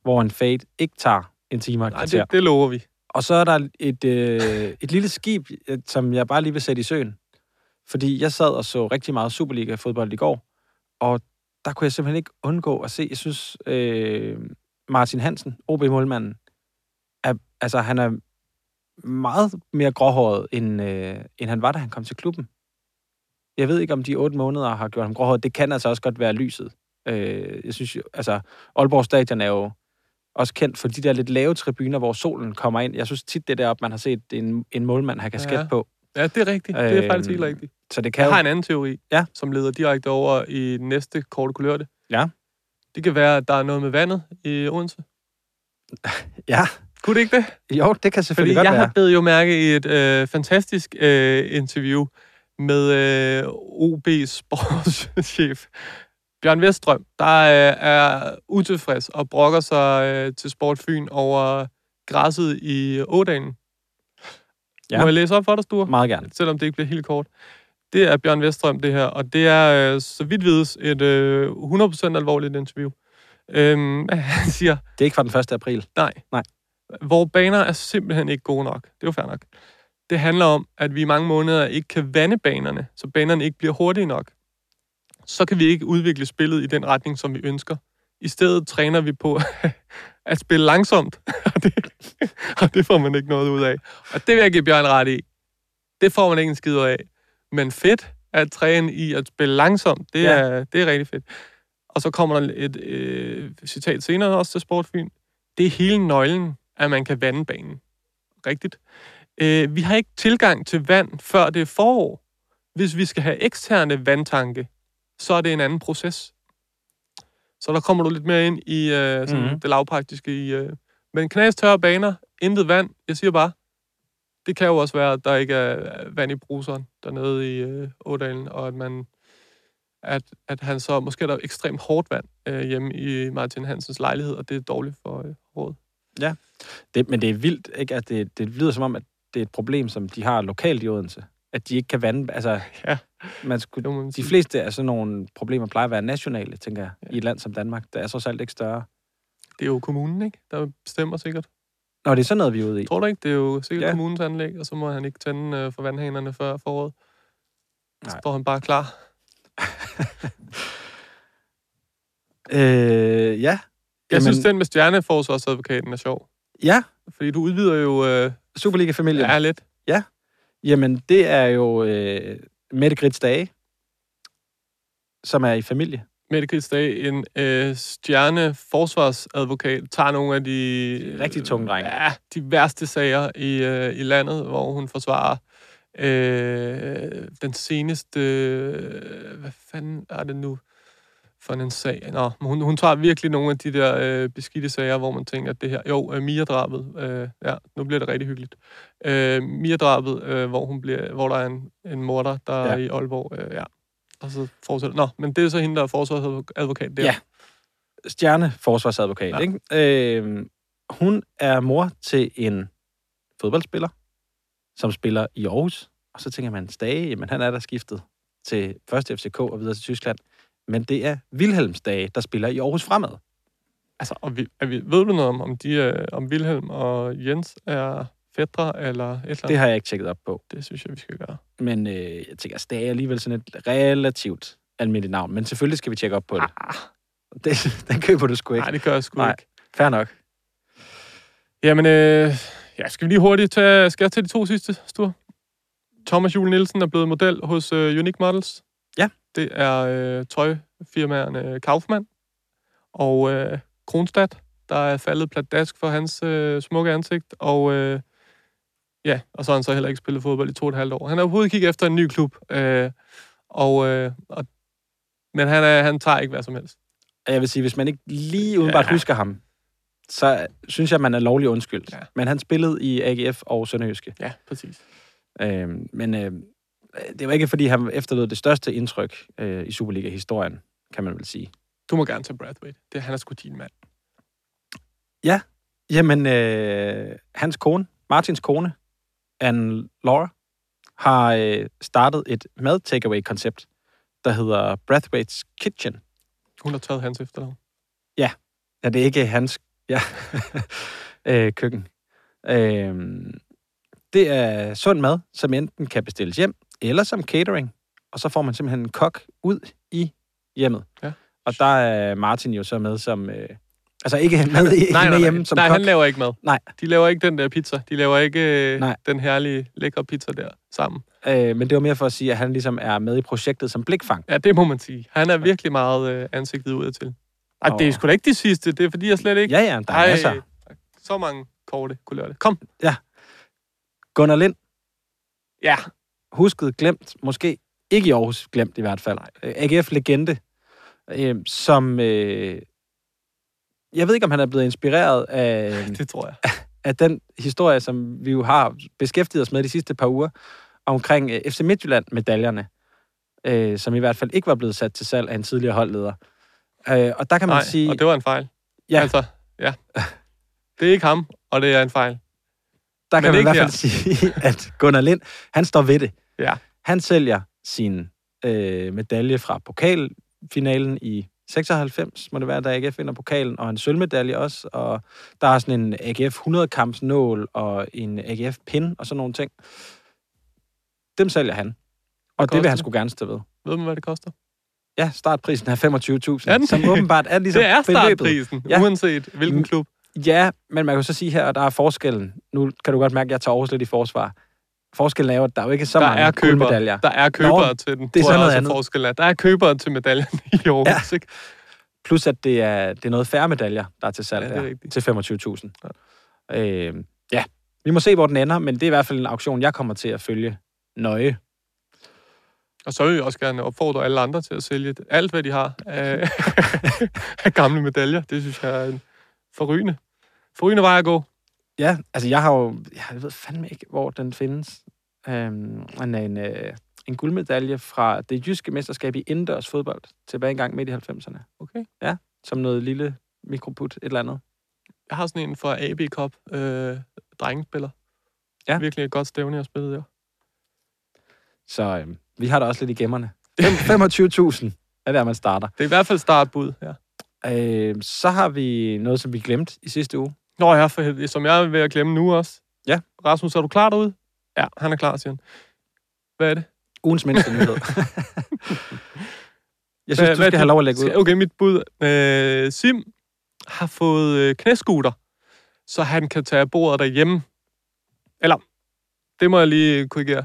hvor en fade ikke tager en time og Nej, det, det lover vi. Og så er der et, øh, et lille skib, øh, som jeg bare lige vil sætte i søen. Fordi jeg sad og så rigtig meget Superliga-fodbold i går, og der kunne jeg simpelthen ikke undgå at se, jeg synes, øh, Martin Hansen, OB-målmanden, er, altså han er meget mere gråhåret, end, øh, end han var, da han kom til klubben. Jeg ved ikke, om de otte måneder har gjort ham gråhåret. Det kan altså også godt være lyset. Øh, jeg synes altså, Aalborg Stadion er jo også kendt for de der lidt lave tribuner, hvor solen kommer ind. Jeg synes tit, det der, man har set en, en målmand have kasket Ja. på. Ja, det er rigtigt. Det er Øhm, faktisk helt rigtigt. Så det kan Jeg jo... har en anden teori, Ja. som leder direkte over i næste korte kulørte. Ja. Det kan være, at der er noget med vandet i Odense. Ja, Kunne det ikke det? jo, det kan Fordi selvfølgelig godt jeg være. har bedt jo mærke i et øh, fantastisk øh, interview med øh, OB's sportschef Bjørn Vestrøm, der øh, er utilfreds og brokker sig øh, til Sport Fyn over græsset i Ådalen. Ja. Må jeg læse op for dig, Sture? Meget gerne. selvom det ikke bliver helt kort. Det er Bjørn Vestrøm, det her, og det er, øh, så vidt vides, et øh, 100% alvorligt interview. Øhm, han siger, Det er ikke fra den 1. april. nej, Nej. Vores baner er simpelthen ikke gode nok. Det er jo fair nok. Det handler om, at vi i mange måneder ikke kan vande banerne, så banerne ikke bliver hurtige nok. Så kan vi ikke udvikle spillet i den retning, som vi ønsker. I stedet træner vi på at spille langsomt, og det, og det får man ikke noget ud af. Og det vil jeg give Bjørn ret i. Det får man ikke en skid af. Men fedt at træne i at spille langsomt, det, ja. er, det er rigtig fedt. Og så kommer der et øh, citat senere også til Sportfyn. Det er hele nøglen, at man kan vande banen. Rigtigt. Øh, vi har ikke tilgang til vand, før det er forår. Hvis vi skal have eksterne vandtanke, så er det en anden proces. Så der kommer du lidt mere ind i øh, sådan Mhm. mm-hmm. det lavpraktiske i... Øh. Men knastørre baner, intet vand. Jeg siger bare, det kan jo også være, at der ikke er vand i bruseren dernede i øh, Ådalen, og at man at, at han så, måske er der ekstremt hårdt vand øh, hjemme i Martin Hansens lejlighed, og det er dårligt for øh, rådet. Det, men det er vildt, ikke? At det, det lyder som om, at det er et problem, som de har lokalt i Odense. At de ikke kan vande... Altså, Ja. man skulle, man de fleste af sådan nogle problemer plejer at være nationale, tænker jeg, i et land som Danmark. Der er så alt ikke større. Det er jo kommunen, ikke? Der bestemmer sikkert. Nå, det er sådan noget, vi er ude i. Tror du ikke? Det er jo sikkert Ja. ja. kommunens anlæg, og så må han ikke tænde øh, for vandhanerne før foråret. Så Nej. står han bare klar. Øh, ja. Jeg Jamen- synes, den med stjerneforsvarsadvokaten er sjov. Ja, Fordi du udvider jo... Øh, Superliga-familien. er lidt. Jamen, det er jo øh, Mette Grits Dage, som er i familie. Mette Grits Dage, en øh, stjerne forsvarsadvokat, tager nogle af de... Rigtig tunge drenge. Ja, de værste sager i, øh, i landet, hvor hun forsvarer øh, den seneste... Øh, hvad fanden er det nu for en sag? Nå, hun, hun tager virkelig nogle af de der øh, beskidte sager, hvor man tænker, at det her... Jo, øh, Mia-drabet. Øh, ja, nu bliver det rigtig hyggeligt. Øh, Mia-drabet, øh, hvor, hun bliver, hvor der er en, en morder, der ja. Er i Aalborg. Øh, ja. Og så fortsætter... Nå, men det er så hende, der er forsvarsadvokat der. Ja. Stjerne forsvarsadvokat, Ja. ja. ikke? Øh, hun er mor til en fodboldspiller, som spiller i Aarhus. Og så tænker man, Stage, jamen han er der skiftet til først FCK og videre til Tyskland. Men det er Wilhelm Stage, der spiller i Aarhus Fremad. Altså, og vi, er vi, ved du noget om, om, de, øh, om Wilhelm og Jens er fædre eller et eller andet? Det har jeg ikke tjekket op på. det synes jeg, vi skal gøre. Men øh, jeg tænker, Stage er alligevel sådan et relativt almindeligt navn. Men selvfølgelig skal vi tjekke op på det. Ah, det den køber du sgu ikke. nej, det gør jeg sgu Nej. ikke. Fair nok. Jamen, øh, ja, skal vi lige hurtigt tage... Skal jeg tage de to sidste, Stur? Thomas Juel Nielsen er blevet model hos øh, Unique Models. Ja. Det er øh, tøjfirmaerne Kaufmann og øh, Kronstadt, der er faldet pladask for hans øh, smukke ansigt. Og øh, ja, og så har han så heller ikke spillet fodbold i to og et halvt år. Han er overhovedet kigget efter en ny klub. Øh, og, øh, og, men han, er, han tager ikke hvad som helst. Jeg vil sige, hvis man ikke lige udenbart Ja. husker ham, så synes jeg, man er lovlig undskyldt. Ja. Men han spillede i AGF og Sønderjyske. Ja, præcis. Øhm, men øh, det var ikke, fordi han efterlod det største indtryk øh, i Superliga-historien, kan man vel sige. Du må gerne tage Brathwaite. Det, han er sgu din mand. Jamen, øh, hans kone, Martins kone, Anne Laura, har øh, startet et mad-takeaway-koncept, der hedder Brathwaite's Kitchen. Hun har taget hans efternavn. Ja, det er ikke hans ja, øh, køkken. Øh, det er sund mad, som enten kan bestilles hjem, eller som catering. Og så får man simpelthen en kok ud i hjemmet. Ja. Og der er Martin jo så med som... Øh, altså ikke med, i, nej, med nej, hjemme nej. som nej kok. han laver ikke mad. Nej. De laver ikke den der pizza. De laver ikke øh, Nej. den herlige, lækre pizza der sammen. Øh, men det var mere for at sige, at han ligesom er med i projektet som blikfang. Ja, det må man sige. Han er virkelig meget øh, ansigtet udad til. Ej, det er Og- sgu da ikke de sidste. Det er fordi, jeg slet ikke... Ja, ja, der er masser. Så mange korte det. Kom. Gunnar Lind, Ja. Husket, glemt, måske ikke i Aarhus, glemt i hvert fald. AGF-legende, øh, som... Øh, jeg ved ikke, om han er blevet inspireret af, Det tror jeg. af den historie, som vi jo har beskæftiget os med de sidste par uger, omkring øh, FC Midtjylland-medaljerne, øh, som i hvert fald ikke var blevet sat til salg af en tidligere holdleder. Øh, og der kan man Nej, sige... og det var en fejl. Ja. Altså, ja. Det er ikke ham, og det er en fejl. Der Men kan man i hvert fald sige, at Gunnar Lind, han står ved det. Ja. Han sælger sin øh, medalje fra pokalfinalen i 96, må det være, da AGF vinder pokalen, og en sølvmedalje også, og der er sådan en AGF 100-kamps nål, og en AGF pin, og sådan nogle ting. Dem sælger han. Og det koster vil han det? sgu gerne stå ved. Ved man, hvad det koster? Ja, startprisen er 25.000, Er den som det? åbenbart er ligesom det er beløbet. startprisen, Ja. uanset hvilken klub. Ja, men man kan jo så sige her, at der er forskellen. Nu kan du godt mærke, at jeg tager Aarhus lidt i forsvar. Forskellen er jo, at der er jo ikke så Der mange er købere. guldmedaljer. Der er købere Nå, til den. det er tror så jeg noget andet. Forskel er. Der er købere til medaljen i Aarhus, ja. ikke? Plus at det er, det er noget færre medaljer, der er til salg Ja, er til 25.000. Ja. Øh, ja, vi må se, hvor den ender, men det er i hvert fald en auktion, jeg kommer til at følge nøje. Og så vil jeg også gerne opfordre alle andre til at sælge alt, hvad de har af, af gamle medaljer. Det synes jeg er en forrygende, forrygende vej at gå. Ja, altså jeg har jo... Jeg ved fandme ikke, hvor den findes. Øhm, men en, øh, en guldmedalje fra det jyske mesterskab i indendørs fodbold tilbage engang midt i 90'erne. Okay. Ja, som noget lille mikroput, et eller andet. Jeg har sådan en fra AB Cup, øh, drengespiller. Ja. Virkelig et godt stævne, jeg spillede der. Så øhm, vi har da også lidt i gemmerne. Fem- 25.000 er der, man starter. Det er i hvert fald startbud, ja. Øh, så har vi noget, som vi glemte i sidste uge. Nå ja, for helvede, som jeg er ved at glemme nu også. Ja. Rasmus, er du klar derude? Ja, han er klar, siger han. Hvad er det? Ugens mindste nyhed. jeg synes, Hvad- du skal have lov at lægge ud. Okay, mit bud. Øh, Sim har fået øh, knæskuter, så han kan tage bordet derhjemme. Eller, det må jeg lige korrigere.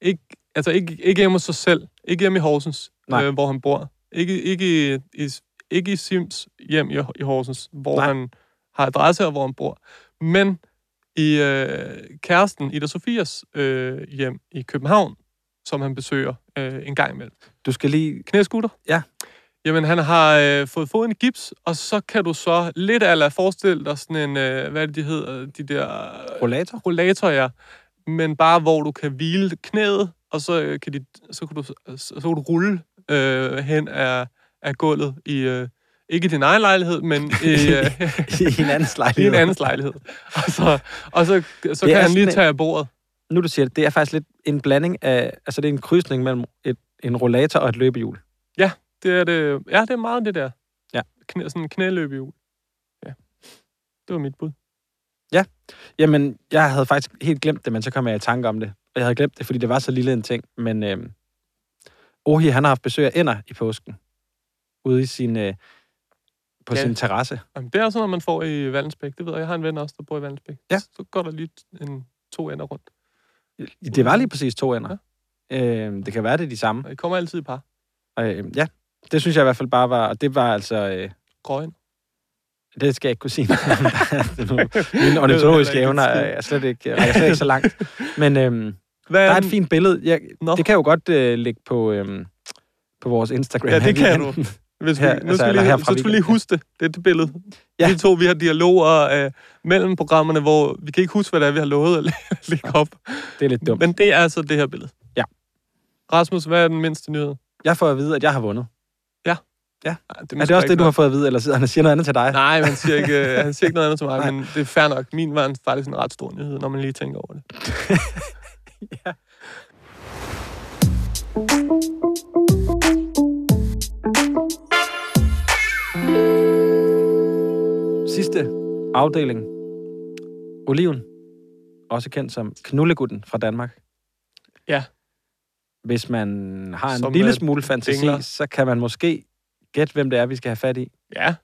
Ikke, altså ikke, ikke hjemme hos sig selv. Ikke hjemme i Horsens, Nej. øh, hvor han bor. Ikke, ikke, i, i, ikke i Sims hjem i, i Horsens, hvor Nej. han har adresse og hvor han bor. Men i øh, kæresten Ida Sofias øh, hjem i København, som han besøger øh, en gang imellem. Du skal lige... Knæskutter? Ja. Jamen, han har øh, fået foden i gips, og så kan du så lidt eller forestille dig sådan en, øh, hvad er det, de hedder, de der... Øh, Rollator? Rollator, ja. Men bare hvor du kan hvile knæet, og så, øh, kan, de, så, kan, du, så, så kan du rulle øh, hen af, af gulvet i... Øh, ikke i din egen lejlighed, men i, øh, I en andens i lejlighed. en andens lejlighed. Og så, og så, så Det kan er han lige sådan en- tage af bordet. Nu du siger det, det er faktisk lidt en blanding af... Altså, det er en krydsning mellem et, en rollator og et løbehjul. Det er det, ja, det er meget det der. Ja. Knæ, sådan en knæløbehjul. Ja. Det var mit bud. Jamen, jeg havde faktisk helt glemt det, men så kom jeg i tanke om det. Og jeg havde glemt det, fordi det var så lille en ting. Men øhm, Ohi, han har haft besøg af ender i påsken. Ude i sin, øh, på Ja. sin terrasse. Jamen, det er sådan noget, man får i Vallensbæk. Det ved jeg. Jeg har en ven også, der bor i Vallensbæk. Ja. Så går der lige en, to ender rundt. Det var lige præcis to ender. Øhm, det kan være, det er de samme. Og I kommer altid i par. Øhm, ja, det synes jeg i hvert fald bare var... Og det var altså... Øh, Grøn. det skal jeg ikke kunne sige. Mine ornitologiske evner er slet ikke, er slet ikke så langt. Men øhm, Hvad der er et fint billede. Jeg, Nå. det kan jo godt øh, ligge på, øhm, på vores Instagram. Ja, det kan du. Hvis vi, Her, her, nu altså, skal eller lige, herfra så skal vi lige huske det. Det er det billede. Ja. Ja. Vi to, vi har dialoger øh, mellem programmerne, hvor vi kan ikke huske, hvad det er, vi har lovet at læ- lægge op. Det er lidt dumt. Men det er altså det her billede. Ja. Rasmus, hvad er den mindste nyhed? Jeg får at vide, at jeg har vundet. Ej, Er måske det også det, du har fået at vide, eller sidder han siger noget andet til dig? Nej, han siger ikke, øh, han siger ikke noget andet til mig, Nej. men det er fair nok. Min var en, faktisk en ret stor nyhed, når man lige tænker over det. ja. Afdeling. Oliven. Også kendt som knullegutten fra Danmark. Ja. Hvis man har en Som, lille øh, smule fantasi, dingler. så kan man måske gætte, hvem det er, vi skal have fat i. Ja.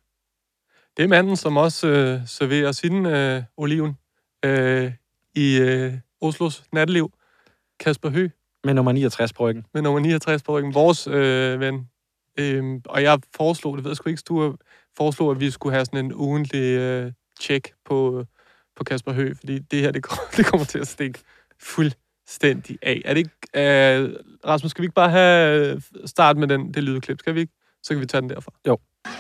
Det er manden, som også øh, serverer sin øh, oliven øh, i øh, Oslos natteliv. Kasper Høgh Med nummer 69 bryggen. med nummer 69 på ryggen. Vores øh, ven. Øhm, og jeg foreslog, det ved jeg sgu ikke, Sture, foreslog, at vi skulle have sådan en ugentlig øh, check på, på Kasper Høgh, fordi det her, det, kommer, det kommer til at stikke fuldstændig af. Er det ikke, øh, Rasmus, skal vi ikke bare have øh, start med den, det lydklip, skal vi ikke? Så kan vi tage den derfra.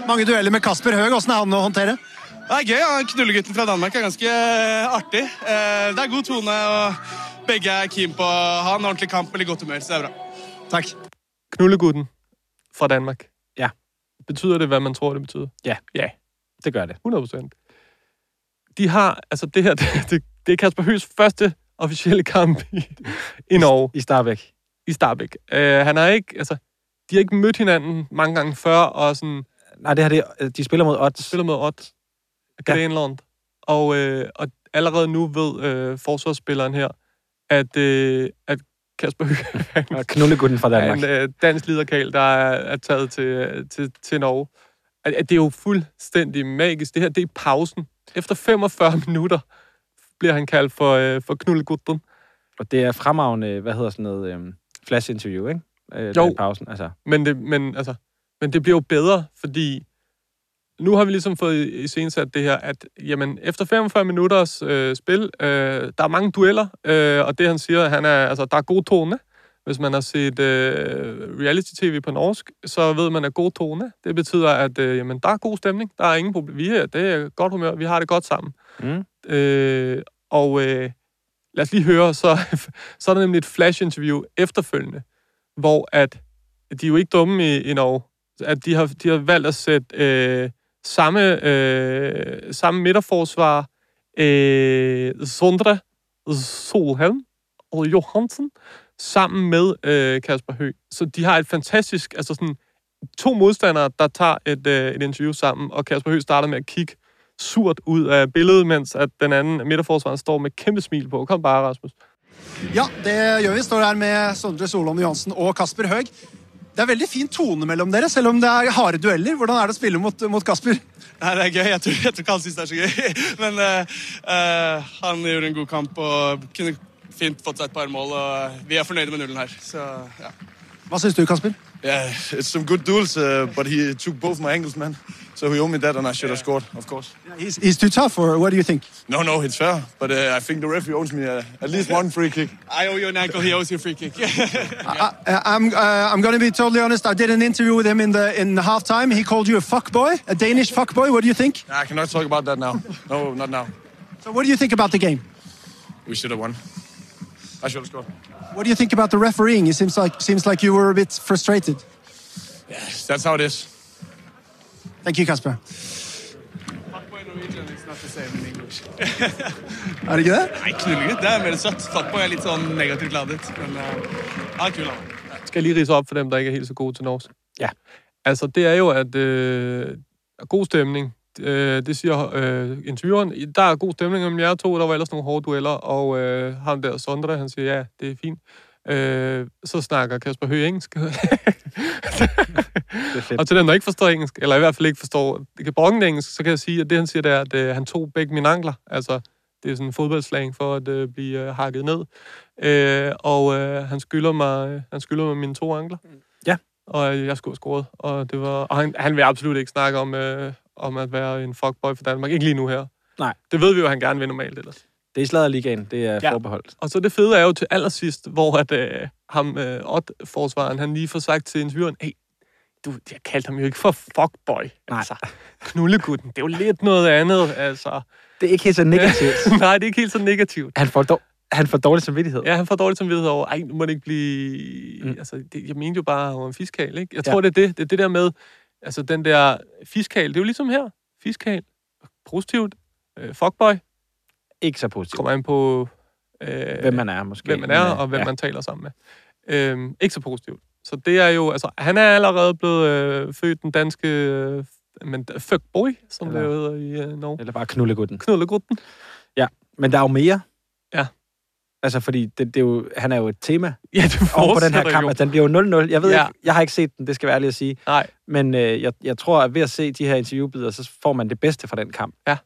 Mange dueller med Kasper Høeg. Hvordan er han å håndtere? Det er gøy. ja. Knullegutten fra Danmark er ganske eh, artig. Eh, Det er god tone, og begge er keen på å ha en ordentlig kamp eller godt humør, så det er bra. Takk. Knullegutten fra Danmark. Ja. Betyder det, hvad man tror, det betyder? Ja. Ja. Det gør det. 100 procent. De har, altså det her, det, det, det er Kasper Høghs første officielle kamp i, i Norge. I Starbæk. I Starbæk. Uh, han har ikke, altså, de har ikke mødt hinanden mange gange før, og sådan, Nej, det her, det, de spiller mod odds. spiller med Ott Grenland. Og, øh, og allerede nu ved øh, forsvarsspilleren her, at, øh, at Kasper Høgh en Og knullegutten fra Danmark. en øh, dansk liderkal, der er, er taget til, til, til Norge. At, at det er jo fuldstændig magisk. Det her, det er pausen. Efter 45 minutter bliver han kaldt for, øh, for knullegutten. Og det er fremragende, hvad hedder sådan noget, øhm, flash-interview, ikke? Øh, Jo. pausen, altså. Men det, men, altså, men det bliver jo bedre, fordi nu har vi ligesom fået i sat det her, at jamen, efter 45 minutters øh, spil, øh, der er mange dueller, øh, og det han siger, han er, altså, der er god tone Hvis man har set øh, reality-tv på norsk, så ved man, at god tone, det betyder, at øh, jamen, der er god stemning. Der er ingen problem. Vi er, det er godt humør. Vi har det godt sammen. Mm. Øh, og øh, lad os lige høre, så, så er der nemlig et flash-interview efterfølgende, hvor at de er jo ikke dumme i, i Norge, at de har, de har valgt at sætte øh, samme, øh, samme midterforsvar, øh, Sondre Solhelm og Johansen, sammen med øh, Kasper Høgh. Så de har et fantastisk, altså sådan to modstandere, der tager et, øh, et interview sammen, og Kasper Høgh starter med at kigge surt ud af billedet, mens at den anden midterforsvaren står med kæmpe smil på. Kom bare, Rasmus. Ja, det gjør vi. Står her med Sondre Solholm Johansen og Kasper Høeg. Det er veldig fin tone mellom dere, selv om det er harde dueller. Hvordan er det å spille mot, mot Kasper? Nei, det er gøy. Jeg tror, jeg tror ikke han syns det er så gøy. Men eh, eh, han gjorde en god kamp og kunne fint fått seg et par mål. og Vi er fornøyde med nullen her. Så, ja. Hva syns du, Kasper? Yeah, it's some good duels, uh, but he took both my angles, man. So he owed me that, and I should have scored, of course. He's, he's too tough, or what do you think? No, no, it's fair. But uh, I think the referee owes me uh, at least one free kick. I owe you an ankle, he owes you a free kick. I, I'm, uh, I'm going to be totally honest. I did an interview with him in the in the halftime. He called you a fuck boy, a Danish fuck boy. What do you think? I cannot talk about that now. No, not now. So, what do you think about the game? We should have won. I should have scored. What do you think about the refereeing? It seems like seems like you were a bit frustrated. Yes, that's how it is. Thank you, Kasper. Fuckboy Norwegian is not the same in English. Er det ikke det? Nei, knullegutt. Det er mer søtt. Fuckboy er litt sånn negativt ladet. Men uh, han er kul, han. Skal jeg lige rise op for dem, der ikke er helt så gode til norsk? Ja. Altså, det er jo, at øh, god stemning, øh, det siger øh, intervieweren. Der er god stemning mellem jer to, der var ellers nogle hårde dueller, og øh, ham der, Sondre, han siger, ja, det er fint. Øh, så snakker Kasper Høgh engelsk. og til dem, der ikke forstår engelsk, eller i hvert fald ikke forstår brokken engelsk, så kan jeg sige, at det, han siger, det er, at øh, han tog begge mine ankler. Altså, det er sådan en fodboldslang for at øh, blive øh, hakket ned. Øh, og øh, han skylder mig, øh, han skylder mig mine to ankler. Ja. Og øh, jeg skulle have scoret. Og, det var, og han, han vil absolut ikke snakke om, øh, om at være en fuckboy for Danmark. Ikke lige nu her. Nej. Det ved vi jo, at han gerne vil normalt ellers. Det er i Sladerligaen, det er ja. forbeholdt. Og så det fede er jo til allersidst, hvor at, øh, ham, øh, Odd-forsvaren, han lige får sagt til intervieweren, hey, du, jeg kaldte ham jo ikke for fuckboy. Nej. Altså, knullegutten, det er jo lidt noget andet, altså. Det er ikke helt så negativt. Nej, det er ikke helt så negativt. Han får, dog, han får dårlig samvittighed. Ja, han får dårlig samvittighed over, ej, nu må det ikke blive... Mm. Altså, det, jeg mente jo bare, at han var en fiskal, ikke? Jeg tror, Ja. det er det. Det er det der med, altså den der fiskal, det er jo ligesom her. Fiskal, positivt, øh, fuckboy, Ikke så positivt. kommer an på... Øh, Hvem man er, måske. hvem man er, øh, og hvem ja. man taler sammen med. Øhm, ikke så positivt. Så det er jo, altså, han er allerede blevet øh, født den danske, øh, men fuckboy, som Eller- det hedder i øh, Norge. Eller bare knullegutten. Knullegruppen. Ja, men der er jo mere. Altså, fordi det, det er jo, han er jo et tema Ja, det på den her kamp. jo. Den bliver jo 0-0. Jeg ved Ja. ikke, jeg har ikke set den, det skal være ærligt at sige. Nej. Men øh, jeg, jeg tror, at ved at se de her interviewbidder, så får man det bedste fra den kamp. Ja.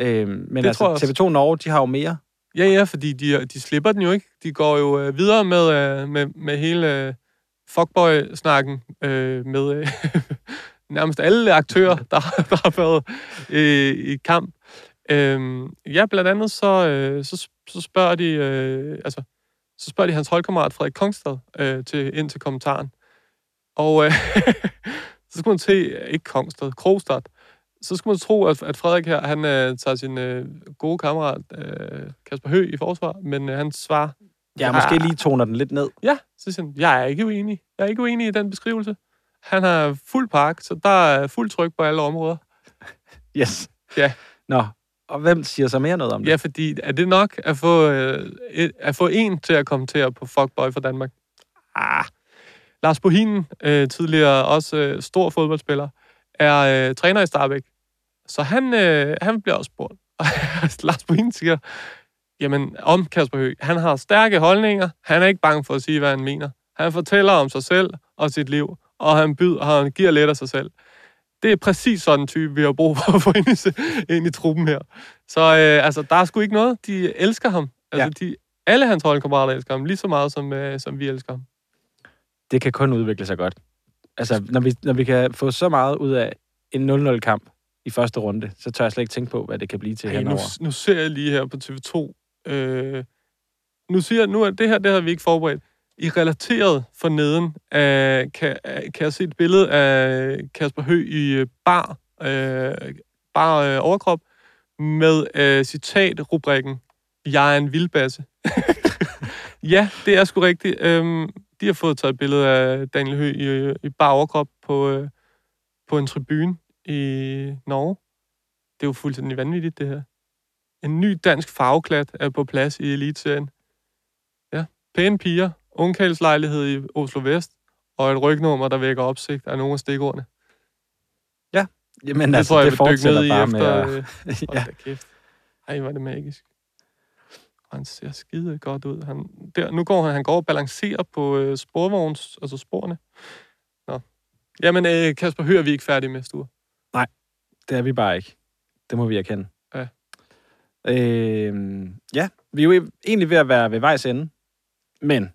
Øhm, men Det altså, også. TV2 Norge, de har jo mere. Ja, ja, fordi de, de slipper den jo ikke. De går jo øh, videre med, øh, med, med hele øh, fuckboy-snakken øh, med øh, nærmest alle aktører, der, der har været øh, i kamp. Øh, ja, blandt andet så, øh, så, så spørger de øh, altså, så spørger de hans holdkammerat Frederik Kongstad øh, til, ind til kommentaren. Og øh, så skulle man se, ikke Kongstad, Krogstad, så skulle man tro, at, at Frederik her, han øh, tager sin øh, gode kammerat øh, Kasper Høgh i forsvar, men øh, han svarer... Ja, måske lige toner den lidt ned. Ja, så siger han, jeg er ikke uenig. Jeg er ikke uenig i den beskrivelse. Han har fuld park, så der er fuld tryk på alle områder. Yes. Ja. Nå, og hvem siger så mere noget om det? Ja, fordi er det nok at få, øh, et, at få en til at kommentere på Fuckboy for Danmark? Ah. Lars Bohinen, øh, tidligere også øh, stor fodboldspiller, er øh, træner i Starbæk. Så han, øh, han bliver også spurgt. Og Lars Bohinen siger, jamen om Kasper Høgh, han har stærke holdninger, han er ikke bange for at sige, hvad han mener. Han fortæller om sig selv og sit liv, og han byder, og han giver lidt af sig selv. Det er præcis sådan en type, vi har brug for at få ind i, ind i truppen her. Så øh, altså, der er sgu ikke noget. De elsker ham. Altså, ja. de, alle hans holdkammerater elsker ham, lige så meget, som, øh, som vi elsker ham. Det kan kun udvikle sig godt. Altså, når vi, når vi kan få så meget ud af en 0-0-kamp i første runde, så tør jeg slet ikke tænke på, hvad det kan blive til nu, henover. nu ser jeg lige her på TV2. Øh, nu siger nu er det her, det har vi ikke forberedt i relateret for neden af, øh, kan, øh, kan jeg se et billede af Kasper Hø i øh, bar, øh, bar øh, overkrop med øh, citatrubrikken Jeg er en vildbasse. ja, det er sgu rigtigt. Øhm, de har fået taget et billede af Daniel Hø i, i bar overkrop på, øh, på en tribune i Norge. Det er jo fuldstændig vanvittigt, det her. En ny dansk farveklat er på plads i Eliteserien. Ja, pæne piger, ungkaldslejlighed i Oslo Vest, og et rygnummer, der vækker opsigt af nogle af stikordene. Ja, jamen det altså, tror jeg, det jeg vil dykke ned i efter... med Øh, da kæft. Ej, er det magisk. Og han ser skide godt ud. Han, der, nu går han, han går og balancerer på øh, sporvogns, altså sporene. Nå. Jamen, øh, Kasper, hører vi ikke færdige med, Sture? Nej, det er vi bare ikke. Det må vi erkende. Ja. Øh, ja, vi er jo egentlig ved at være ved vejs ende. Men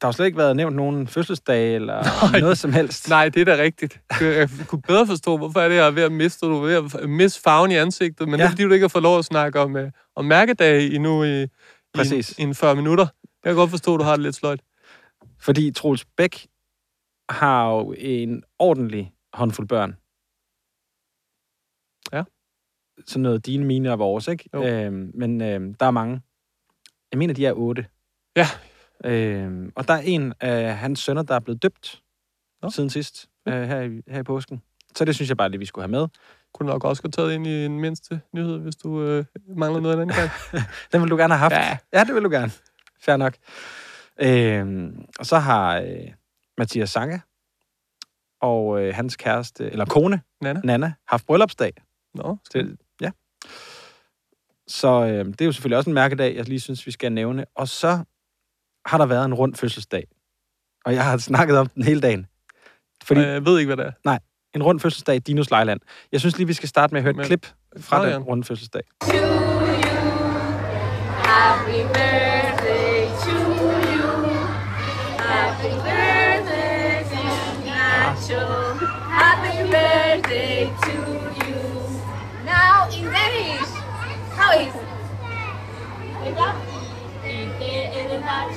der har slet ikke været nævnt nogen fødselsdag eller Nej. noget som helst. Nej, det er da rigtigt. Jeg kunne bedre forstå, hvorfor er det, jeg er ved at miste, du er ved at miste farven i ansigtet, men ja. det er, fordi du ikke har fået lov at snakke om, øh, om mærkedage endnu i, Præcis. i, en, i en 40 minutter. Jeg kan godt forstå, at du har det lidt sløjt. Fordi Troels Bæk har jo en ordentlig håndfuld børn. Ja. Sådan noget dine, mine og vores, ikke? Jo. Øhm, men øhm, der er mange. Jeg mener, de er otte. Ja. Øhm, og der er en af hans sønner, der er blevet døbt Nå. siden sidst, øh, her, i, her i påsken. Så det synes jeg bare lige, vi skulle have med. Kunne nok også have taget ind i en mindste nyhed, hvis du øh, mangler noget af den gang. Den vil du gerne have haft. Ja. ja det vil du gerne. Fair nok. Øhm, og så har øh, Mathias Sange og øh, hans kæreste, eller kone, Nana. Nana, haft bryllupsdag. Nå, Det, ja. Så øh, det er jo selvfølgelig også en mærkedag, jeg lige synes, vi skal nævne. Og så har der været en rund fødselsdag. Og jeg har snakket om den hele dagen. Fordi... Jeg ved ikke, hvad det er. Nej, en rund fødselsdag i Dinos Lejland. Jeg synes lige, vi skal starte med at høre et Men- klip fra den runde fødselsdag.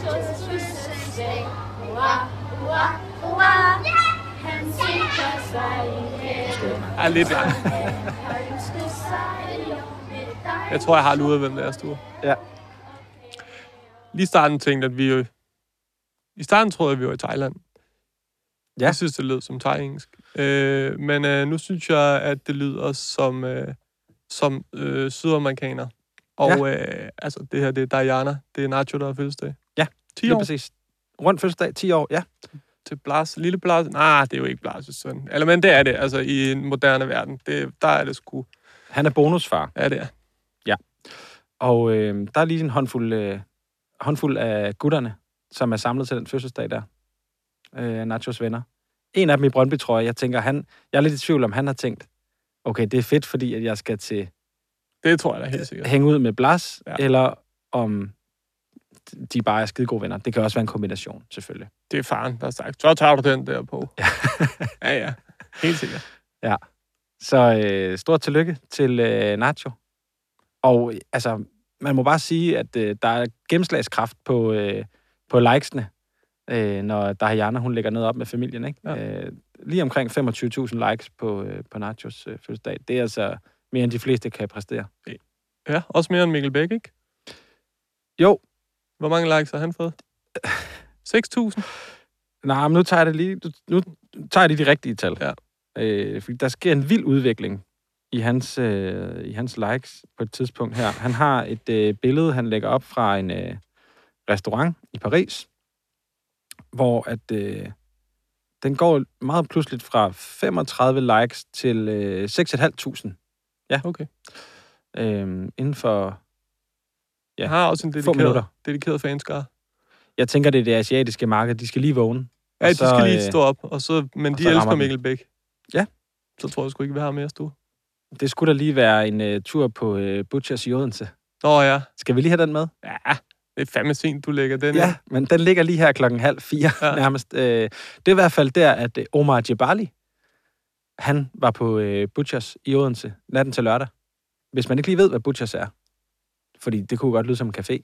Det Nachos fødselsdag. Ua, ua, ua. Han sikrer sig i. Er lidt dig. Jeg tror, jeg har luret, hvem det er, Sture. Ja. Lige starten tænkte at vi jo... I starten troede jeg, vi var i Thailand. Ja. Jeg synes, det lød som thai-engelsk. Øh, men øh, nu synes jeg, at det lyder som, øh, som øh, sydamerikaner. Og øh, altså, det her, det er Diana. Det er Nacho, der har fødselsdag. Ja, 10 lige år. præcis. Rund fødselsdag, 10 år, ja. Til Blas, lille Blas. Nej, det er jo ikke Blas' søn. Eller, men det er det, altså, i en moderne verden. Det, der er det sgu... Han er bonusfar. Ja, det er. Ja. Og øh, der er lige en håndfuld, øh, håndfuld af gutterne, som er samlet til den fødselsdag der. Øh, Nachos venner. En af dem i Brøndby, tror jeg. Jeg tænker, han, jeg er lidt i tvivl om, han har tænkt, okay, det er fedt, fordi at jeg skal til Det tror jeg da helt sikkert. hænge ud med Blas, ja. eller om de bare er skide gode venner. Det kan også være en kombination, selvfølgelig. Det er faren, der har sagt, så tager du den der på. ja, ja. Helt sikkert. Ja. Så øh, stort tillykke til øh, Nacho. Og altså, man må bare sige, at øh, der er gennemslagskraft på, øh, på likesene, øh, når Diana, hun lægger noget op med familien. Ikke? Ja. Øh, lige omkring 25.000 likes på, øh, på Nachos øh, fødselsdag. Det er altså mere, end de fleste kan præstere. Ja, også mere end Mikkel Bæk, ikke? Jo. Hvor mange likes har han fået? 6.000? Nej, men nu tager jeg det lige, nu tager jeg lige de rigtige tal. Ja. Øh, fordi der sker en vild udvikling i hans, øh, i hans likes på et tidspunkt her. Han har et øh, billede, han lægger op fra en øh, restaurant i Paris, hvor at øh, den går meget pludseligt fra 35 likes til øh, 6.500. Ja. Okay. Øhm, inden for Jeg har også en dedikeret, dedikeret fanskare. Jeg tænker, det er det asiatiske marked. De skal lige vågne. Ja, de skal lige øh, stå op, og så, men og de så elsker. Mikkel Bæk. Ja. Så tror jeg sgu ikke, vi har mere stue. Det skulle da lige være en uh, tur på uh, Butchers i Odense. Nå ja. Skal vi lige have den med? Ja, det er fandme sent, du lægger den Ja, men den ligger lige her klokken halv fire Ja. ja. nærmest. Uh, det er i hvert fald der, at uh, Omar Jebali, han var på uh, Butchers i Odense natten til lørdag. Hvis man ikke lige ved, hvad Butchers er. Fordi det kunne godt lyde som en café.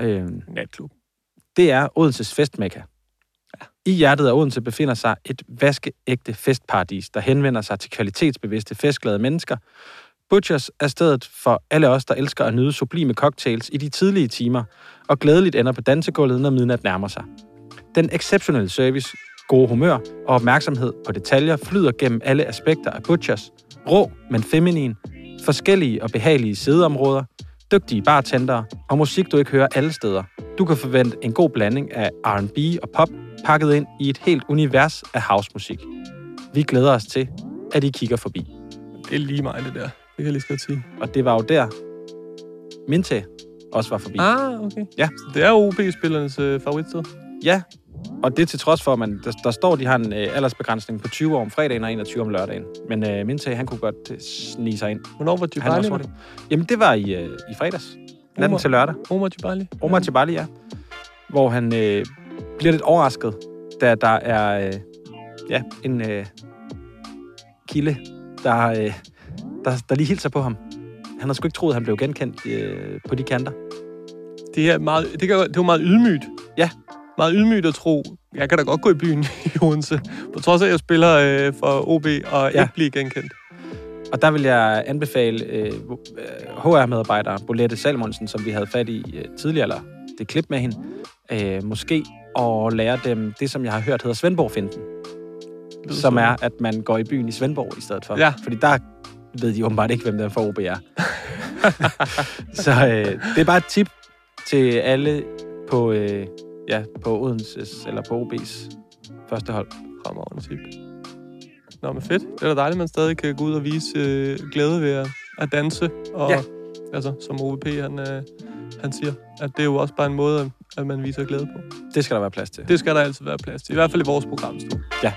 Uh, Natklub. Det er Odenses festmekka. I hjertet af Odense befinder sig et vaskeægte festparadis, der henvender sig til kvalitetsbevidste, festglade mennesker. Butchers er stedet for alle os, der elsker at nyde sublime cocktails i de tidlige timer, og glædeligt ender på dansegulvet, når midnat nærmer sig. Den exceptionelle service, gode humør og opmærksomhed på detaljer flyder gennem alle aspekter af Butchers. Rå, men feminin, forskellige og behagelige sædeområder, dygtige bartendere og musik, du ikke hører alle steder. Du kan forvente en god blanding af R&B og pop, pakket ind i et helt univers af housemusik. Vi glæder os til, at I kigger forbi. Det er lige mig, det der. Det kan jeg lige godt sige. Og det var jo der, Minte også var forbi. Ah, okay. Ja. Så det er OB-spillernes øh, favoritsted. Ja, og det til trods for, at man, der, der står, de har en øh, aldersbegrænsning på 20 år om fredagen og 21 om lørdagen. Men øh, Minte, han kunne godt øh, snige sig ind. Hvornår var Han var Djibali hurtig. Jamen, det var i, øh, i fredags. Natten Omar- til lørdag. Omar Djibali. Omar Djibali, ja. Hvor han øh, bliver lidt overrasket, da der er øh, ja, en øh, kilde, der, øh, der, der lige hilser på ham. Han har sgu ikke troet, at han blev genkendt øh, på de kanter. Det er meget, det, kan, det var meget ydmygt. Ja. Meget ydmygt at tro, jeg kan da godt gå i byen i Odense. På trods af, at jeg spiller øh, for OB og Ja. ikke blive genkendt. Og der vil jeg anbefale øh, HR-medarbejder Bolette Salmonsen, som vi havde fat i øh, tidligere, eller det klip med hende, øh, måske at lære dem det, som jeg har hørt hedder Svendborg-finden. Som- er, at man går i byen i Svendborg i stedet for. Ja. Fordi der ved de åbenbart ikke, hvem der for OB er. Så øh, det er bare et tip til alle på, øh, ja, på Odenses eller på OB's første hold. Fremragende tip. Nå, men fedt. Det er da dejligt, at man stadig kan gå ud og vise øh, glæde ved at, at danse. Og, Ja. Altså, som OVP, han, øh, han siger, at det er jo også bare en måde, at man viser glæde på. Det skal der være plads til. Det skal der altid være plads til. I hvert fald i vores programstue. Ja.